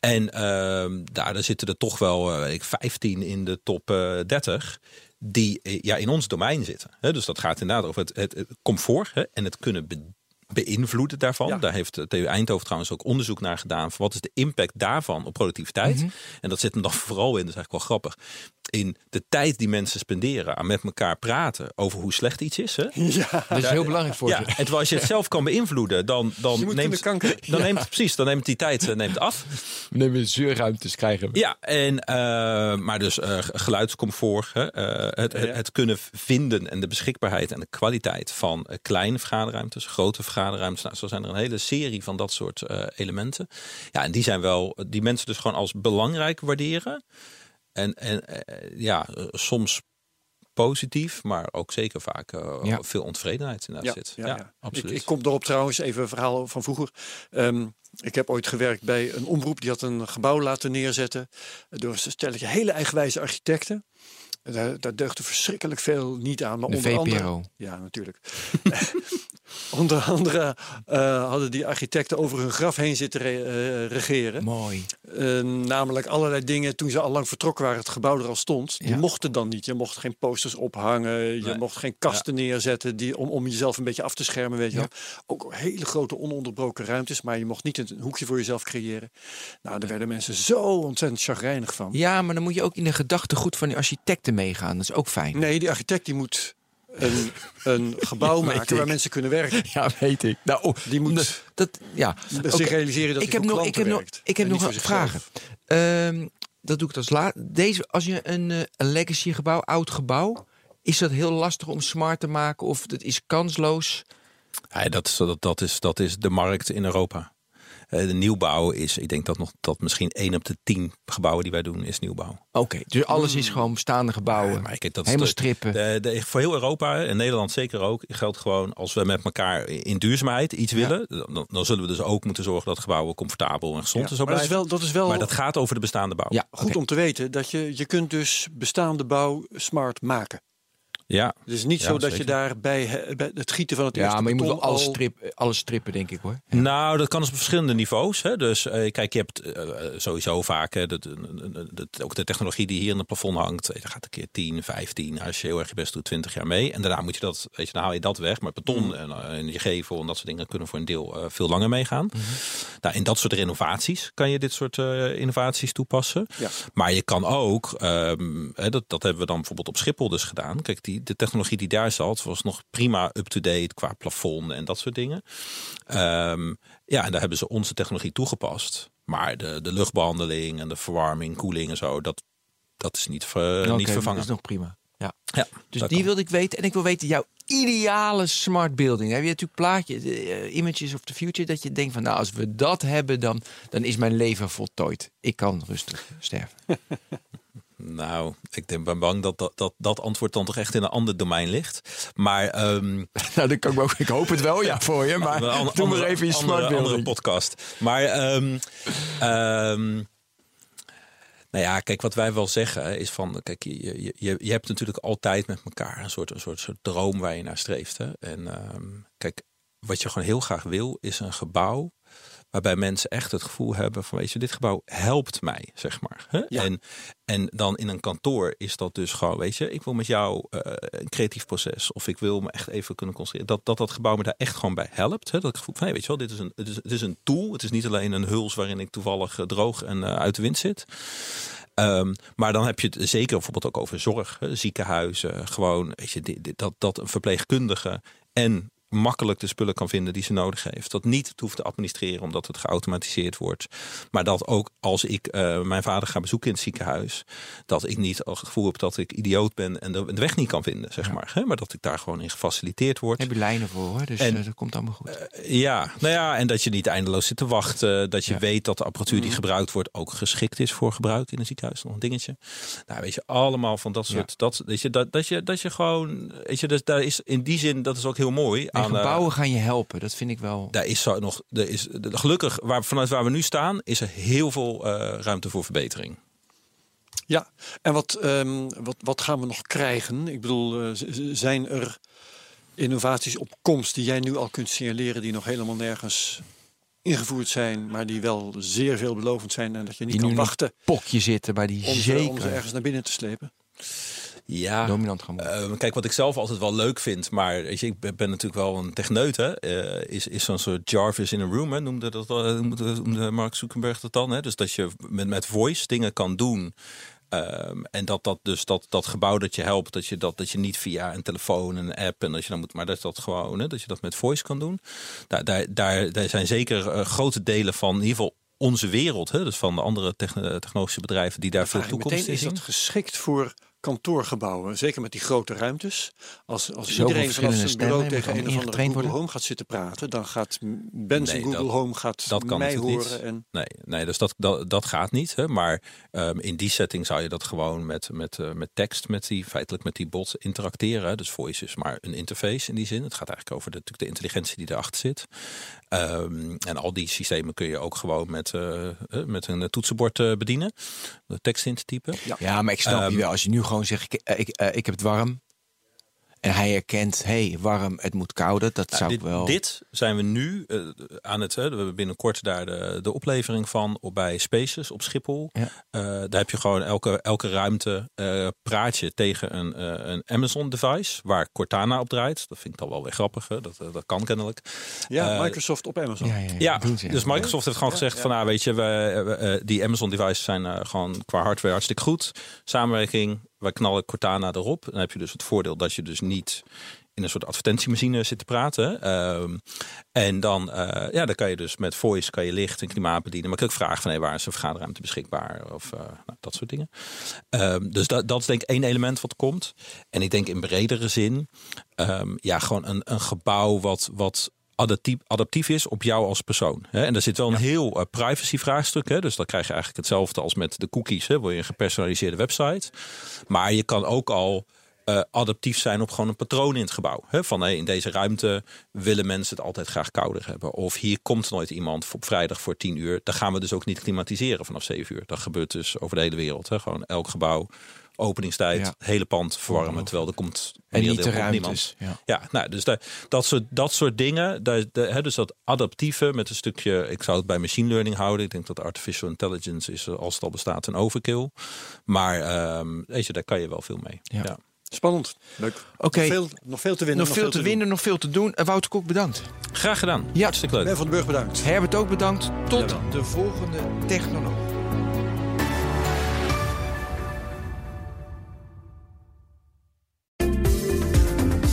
En ehm, daar, daar zitten er toch wel eh, weet ik, 15 in de top eh 30 die eh, ja, in ons domein zitten. Dus dat gaat inderdaad over het, het, het comfort hè? en het kunnen beïnvloeden daarvan. Ja. Daar heeft de TU Eindhoven trouwens ook onderzoek naar gedaan. Van wat is de impact daarvan op productiviteit? En dat zit hem dan vooral in, dat is eigenlijk wel grappig. In de tijd die mensen spenderen aan met elkaar praten over hoe slecht iets is. Hè? Ja, Dat is heel belangrijk voor Ja, ze. en terwijl als je het zelf kan beïnvloeden, dan, dan je moet neemt dan neemt precies, dan neemt die tijd eh, neemt af. We nemen zeurruimtes krijgen we. Ja, en, eh, maar dus eh, geluidscomfort, hè, eh, het, het, het kunnen vinden en de beschikbaarheid en de kwaliteit van eh, kleine vergaderruimtes, grote vergaderruimtes. Nou, zo zijn er een hele serie van dat soort eh, elementen. Ja, en die zijn wel, die mensen dus gewoon als belangrijk waarderen. En, en eh, ja, soms positief, maar ook zeker vaak eh, Ja. veel ontevredenheid in Ja, zit. ja, Ja, ja. absoluut. Ik, ik kom erop trouwens, even een verhaal van vroeger. Ehm, ik heb ooit gewerkt bij een omroep die had een gebouw laten neerzetten door een stelletje hele eigenwijze architecten. Daar, daar deugde verschrikkelijk veel niet aan. Maar De onder andere, VPRO. ja, natuurlijk. onder andere eh, hadden die architecten over hun graf heen zitten re- eh, regeren. Mooi. Eh, namelijk allerlei dingen toen ze al lang vertrokken waren, het gebouw er al stond. Die Ja. mochten dan niet. Je mocht geen posters ophangen. Je Nee. mocht geen kasten neerzetten die, om, om jezelf een beetje af te schermen. Weet je Ja. Ook hele grote ononderbroken ruimtes. Maar je mocht niet een hoekje voor jezelf creëren. Nou, daar werden mensen zo ontzettend chagrijnig van. Ja, maar dan moet je ook in de gedachtegoed van die architecten meegaan. Dat is ook fijn. Nee, die architect die moet een, een gebouw weet maken waar ik. mensen kunnen werken. Ja, weet ik. Nou, oh, Die moet dat, dat- ja. zich realiseren dat ik heb nog, ik heb nog, ik heb nog vragen. Ehm, dat doe ik als laat. Deze, als je een, eh, een legacy gebouw, oud gebouw, is dat heel lastig om smart te maken of dat is kansloos? Ja, dat, is- dat, dat, is, dat is de markt in Europa. Eh, de nieuwbouw is, ik denk dat nog dat misschien één op de tien gebouwen die wij doen is nieuwbouw. Oké, dus alles is gewoon bestaande gebouwen. Ja, maar kijk, dat is helemaal de- strippen. De, de- voor heel Europa en Nederland zeker ook geldt gewoon als we met elkaar in duurzaamheid iets willen, dan, dan zullen we dus ook moeten zorgen dat gebouwen comfortabel en gezond Ja, en zo maar dat is wel, dat is wel Maar dat gaat over de bestaande bouw. ja, goed om te weten dat je, je kunt dus bestaande bouw smart maken. Ja. Het is niet Ja, zo dat je daar bij, he- bij het gieten van het eerste Ja, maar je moet wel alles, al- strip, alles strippen, denk ik hoor. Nou, dat kan dus op verschillende niveaus. Hè. Dus eh, kijk, je hebt eh, sowieso vaak hè, dat- dat- dat- ook de technologie die hier in het plafond hangt. eh, Dat gaat een keer 10, 15, als je heel erg je best doet, 20 jaar mee. En daarna moet je dat, weet je, dan haal je dat weg. Maar beton Mm. en, eh, en je gevel en dat soort dingen kunnen voor een deel eh, veel langer meegaan. Mhm. Nou, in dat soort renovaties kan je dit soort eh, innovaties toepassen. Ja. Maar je kan ook, ehm, hè, dat, dat hebben we dan bijvoorbeeld op Schiphol dus gedaan. Kijk, die, de technologie die daar zat was nog prima up-to-date qua plafond en dat soort dingen. Ehm, ja, en daar hebben ze onze technologie toegepast. Maar de, de luchtbehandeling en de verwarming, koeling en zo, dat, dat is niet, ver, niet Dat vervangen. is nog prima. Ja. Ja, Dus dat die kan. wilde ik weten. En ik wil weten jouw ideale smart building. Heb je natuurlijk plaatje, eh, images of the future, dat je denkt van nou, als we dat hebben, dan, dan is mijn leven voltooid. Ik kan rustig sterven. Nou, ik denk, ben bang dat dat, dat dat antwoord dan toch echt in een ander domein ligt. Maar ehm, nou, dat kan ik, ook, ik hoop het wel ja voor je, maar an- doe maar even je smart andere, podcast. Maar ehm, ehm, Nou ja, kijk, wat wij wel zeggen is van, kijk, je, je, je, hebt natuurlijk altijd met elkaar een soort, een soort, soort droom waar je naar streeft. Hè? En kijk, wat je gewoon heel graag wil, is een gebouw waarbij mensen echt het gevoel hebben van, weet je, dit gebouw helpt mij, zeg maar. Hè? Ja. En, en dan in een kantoor is dat dus gewoon, weet je, ik wil met jou eh, een creatief proces of ik wil me echt even kunnen concentreren. Dat dat, dat gebouw me daar echt gewoon bij helpt. Hè? Dat ik gevoel van, hey, weet je wel, dit is een, het is, het is een tool. Het is niet alleen een huls waarin ik toevallig eh, droog en eh, uit de wind zit. Ehm, maar dan heb je het zeker bijvoorbeeld ook over zorg, hè, ziekenhuizen, gewoon, weet je, dit, dit- dat, dat een verpleegkundige en makkelijk de spullen kan vinden die ze nodig heeft. Dat niet het hoeft te administreren omdat het geautomatiseerd wordt. Maar dat ook als ik eh, mijn vader ga bezoeken in het ziekenhuis, dat ik niet het gevoel heb dat ik idioot ben en de, de weg niet kan vinden, zeg maar. Hè? Maar dat ik daar gewoon in gefaciliteerd word. Daar heb je lijnen voor hoor, dus En- eh, dat komt allemaal goed. Ja, nou ja, en dat je niet eindeloos zit te wachten. Dat je Ja. weet dat de apparatuur die gebruikt wordt ook geschikt is voor gebruik in een ziekenhuis. Nog een dingetje. Nou, weet je, allemaal van dat soort. Dat, weet je, dat, dat, je, dat je gewoon. Weet je, dus daar is in die zin, dat is ook heel mooi. Aan, gebouwen gaan je helpen, dat vind ik wel. daar is zo nog. Er is, de- gelukkig, waar, vanuit waar we nu staan, is er heel veel eh, ruimte voor verbetering. Ja, en wat, ehm, wat, wat gaan we nog krijgen? Ik bedoel, eh, zijn er innovaties op komst die jij nu al kunt signaleren, die nog helemaal nergens ingevoerd zijn, maar die wel zeer veelbelovend zijn en dat je niet Die kan wachten Pokje zitten bij die om ze, om ze zeker ergens naar binnen te slepen? Ja, dominant gaan worden. Eh, kijk, wat ik zelf altijd wel leuk vind, maar weet je, ik ben, ben natuurlijk wel een techneut, hè, eh, is, is zo'n soort Jarvis in a room, hè, noemde, dat, eh, noemde, noemde Mark Zuckerberg dat dan. Hè? Dus dat je met, met voice dingen kan doen. Ehm, en dat dat dus dat, dat gebouw dat je helpt, dat je dat, dat je niet via een telefoon en een app en dat je dan moet, maar dat dat gewoon, hè, dat je dat met voice kan doen. Daar, daar, daar, daar zijn zeker eh, grote delen van in ieder geval onze wereld, hè, dus van de andere techno- technologische bedrijven die daar veel toekomst meteen, in is zien. dat geschikt voor kantoorgebouwen? Zeker met die grote ruimtes. Als, als Zoveel iedereen vanaf zijn bureau tegen een of andere Google worden. Home gaat zitten praten, dan gaat Nee, Google dat- Home gaat dat kan mij horen. En, Nee, nee dus dat, dat, dat gaat niet. Hè? Maar ehm, in die setting zou je dat gewoon met, met, eh, met tekst, met die, feitelijk met die bot interacteren. hè. Dus voice is maar een interface in die zin. Het gaat eigenlijk over de, natuurlijk de intelligentie die erachter zit. Ehm, en al die systemen kun je ook gewoon met, eh, eh, met een toetsenbord eh, bedienen. De tekst in te typen. Ja, maar ik snap Ehm, je wel. Als je nu gewoon zegt, ik, ik, ik heb het warm. En hij herkent, hé, hey, warm, het moet kouder. Dat zou Nou, ik dit, wel... dit zijn we nu eh, aan het. Hè, we hebben binnenkort daar de, de oplevering van op bij Spaces op Schiphol. Ja. Eh, daar heb je gewoon elke, elke ruimte eh, praat je tegen een, een Amazon device waar Cortana op draait. Dat vind ik dan wel weer grappig. Hè? Dat, dat kan kennelijk. ja, Microsoft op Amazon. ja, dus Microsoft heeft gewoon gezegd van nou weet je, we, we, die Amazon devices zijn gewoon qua hardware hartstikke goed. Samenwerking, wij knallen Cortana erop. Dan heb je dus het voordeel dat je dus niet in een soort advertentiemachine zit te praten. Ehm, en dan, eh, ja, dan kan je dus met voice kan je licht en klimaat bedienen. Maar ik vragen van waar is een vergaderruimte beschikbaar? Of eh, nou, dat soort dingen. Ehm, dus dat, dat is denk ik één element wat komt. En ik denk in bredere zin, ehm, ja, gewoon een, een gebouw wat, wat adaptief, adaptief is op jou als persoon. Hè? En er zit wel een heel eh, privacy vraagstuk. Hè? Dus dan krijg je eigenlijk hetzelfde als met de cookies. Hè? Wil je een gepersonaliseerde website. Maar je kan ook al eh, adaptief zijn op gewoon een patroon in het gebouw. Hè? Van hey, in deze ruimte willen mensen het altijd graag kouder hebben. Of hier komt nooit iemand op vrijdag voor tien uur. Dan gaan we dus ook niet klimatiseren vanaf zeven uur. Dat gebeurt dus over de hele wereld. Hè? Gewoon elk gebouw, openingstijd, Ja. hele pand verwarmen. Terwijl er komt En niet de niemand. Ja. Ja, nou, dus daar, dat, soort, dat soort dingen. Daar, hè, dus dat adaptieve met een stukje, ik zou het bij machine learning houden. Ik denk dat artificial intelligence is, eh, als het al bestaat, een overkill. Maar ehm, weet je, daar kan je wel veel mee. Ja. Ja. Spannend. Leuk. Oké. Nog, veel, nog veel te winnen. Nog veel te doen. winnen, nog veel te doen. Eh, Wouter Kok, bedankt. Graag gedaan. Ja. Hartstikke leuk. Ben van den Burg bedankt. Herbert ook bedankt. Tot Jawel. de volgende technoloog.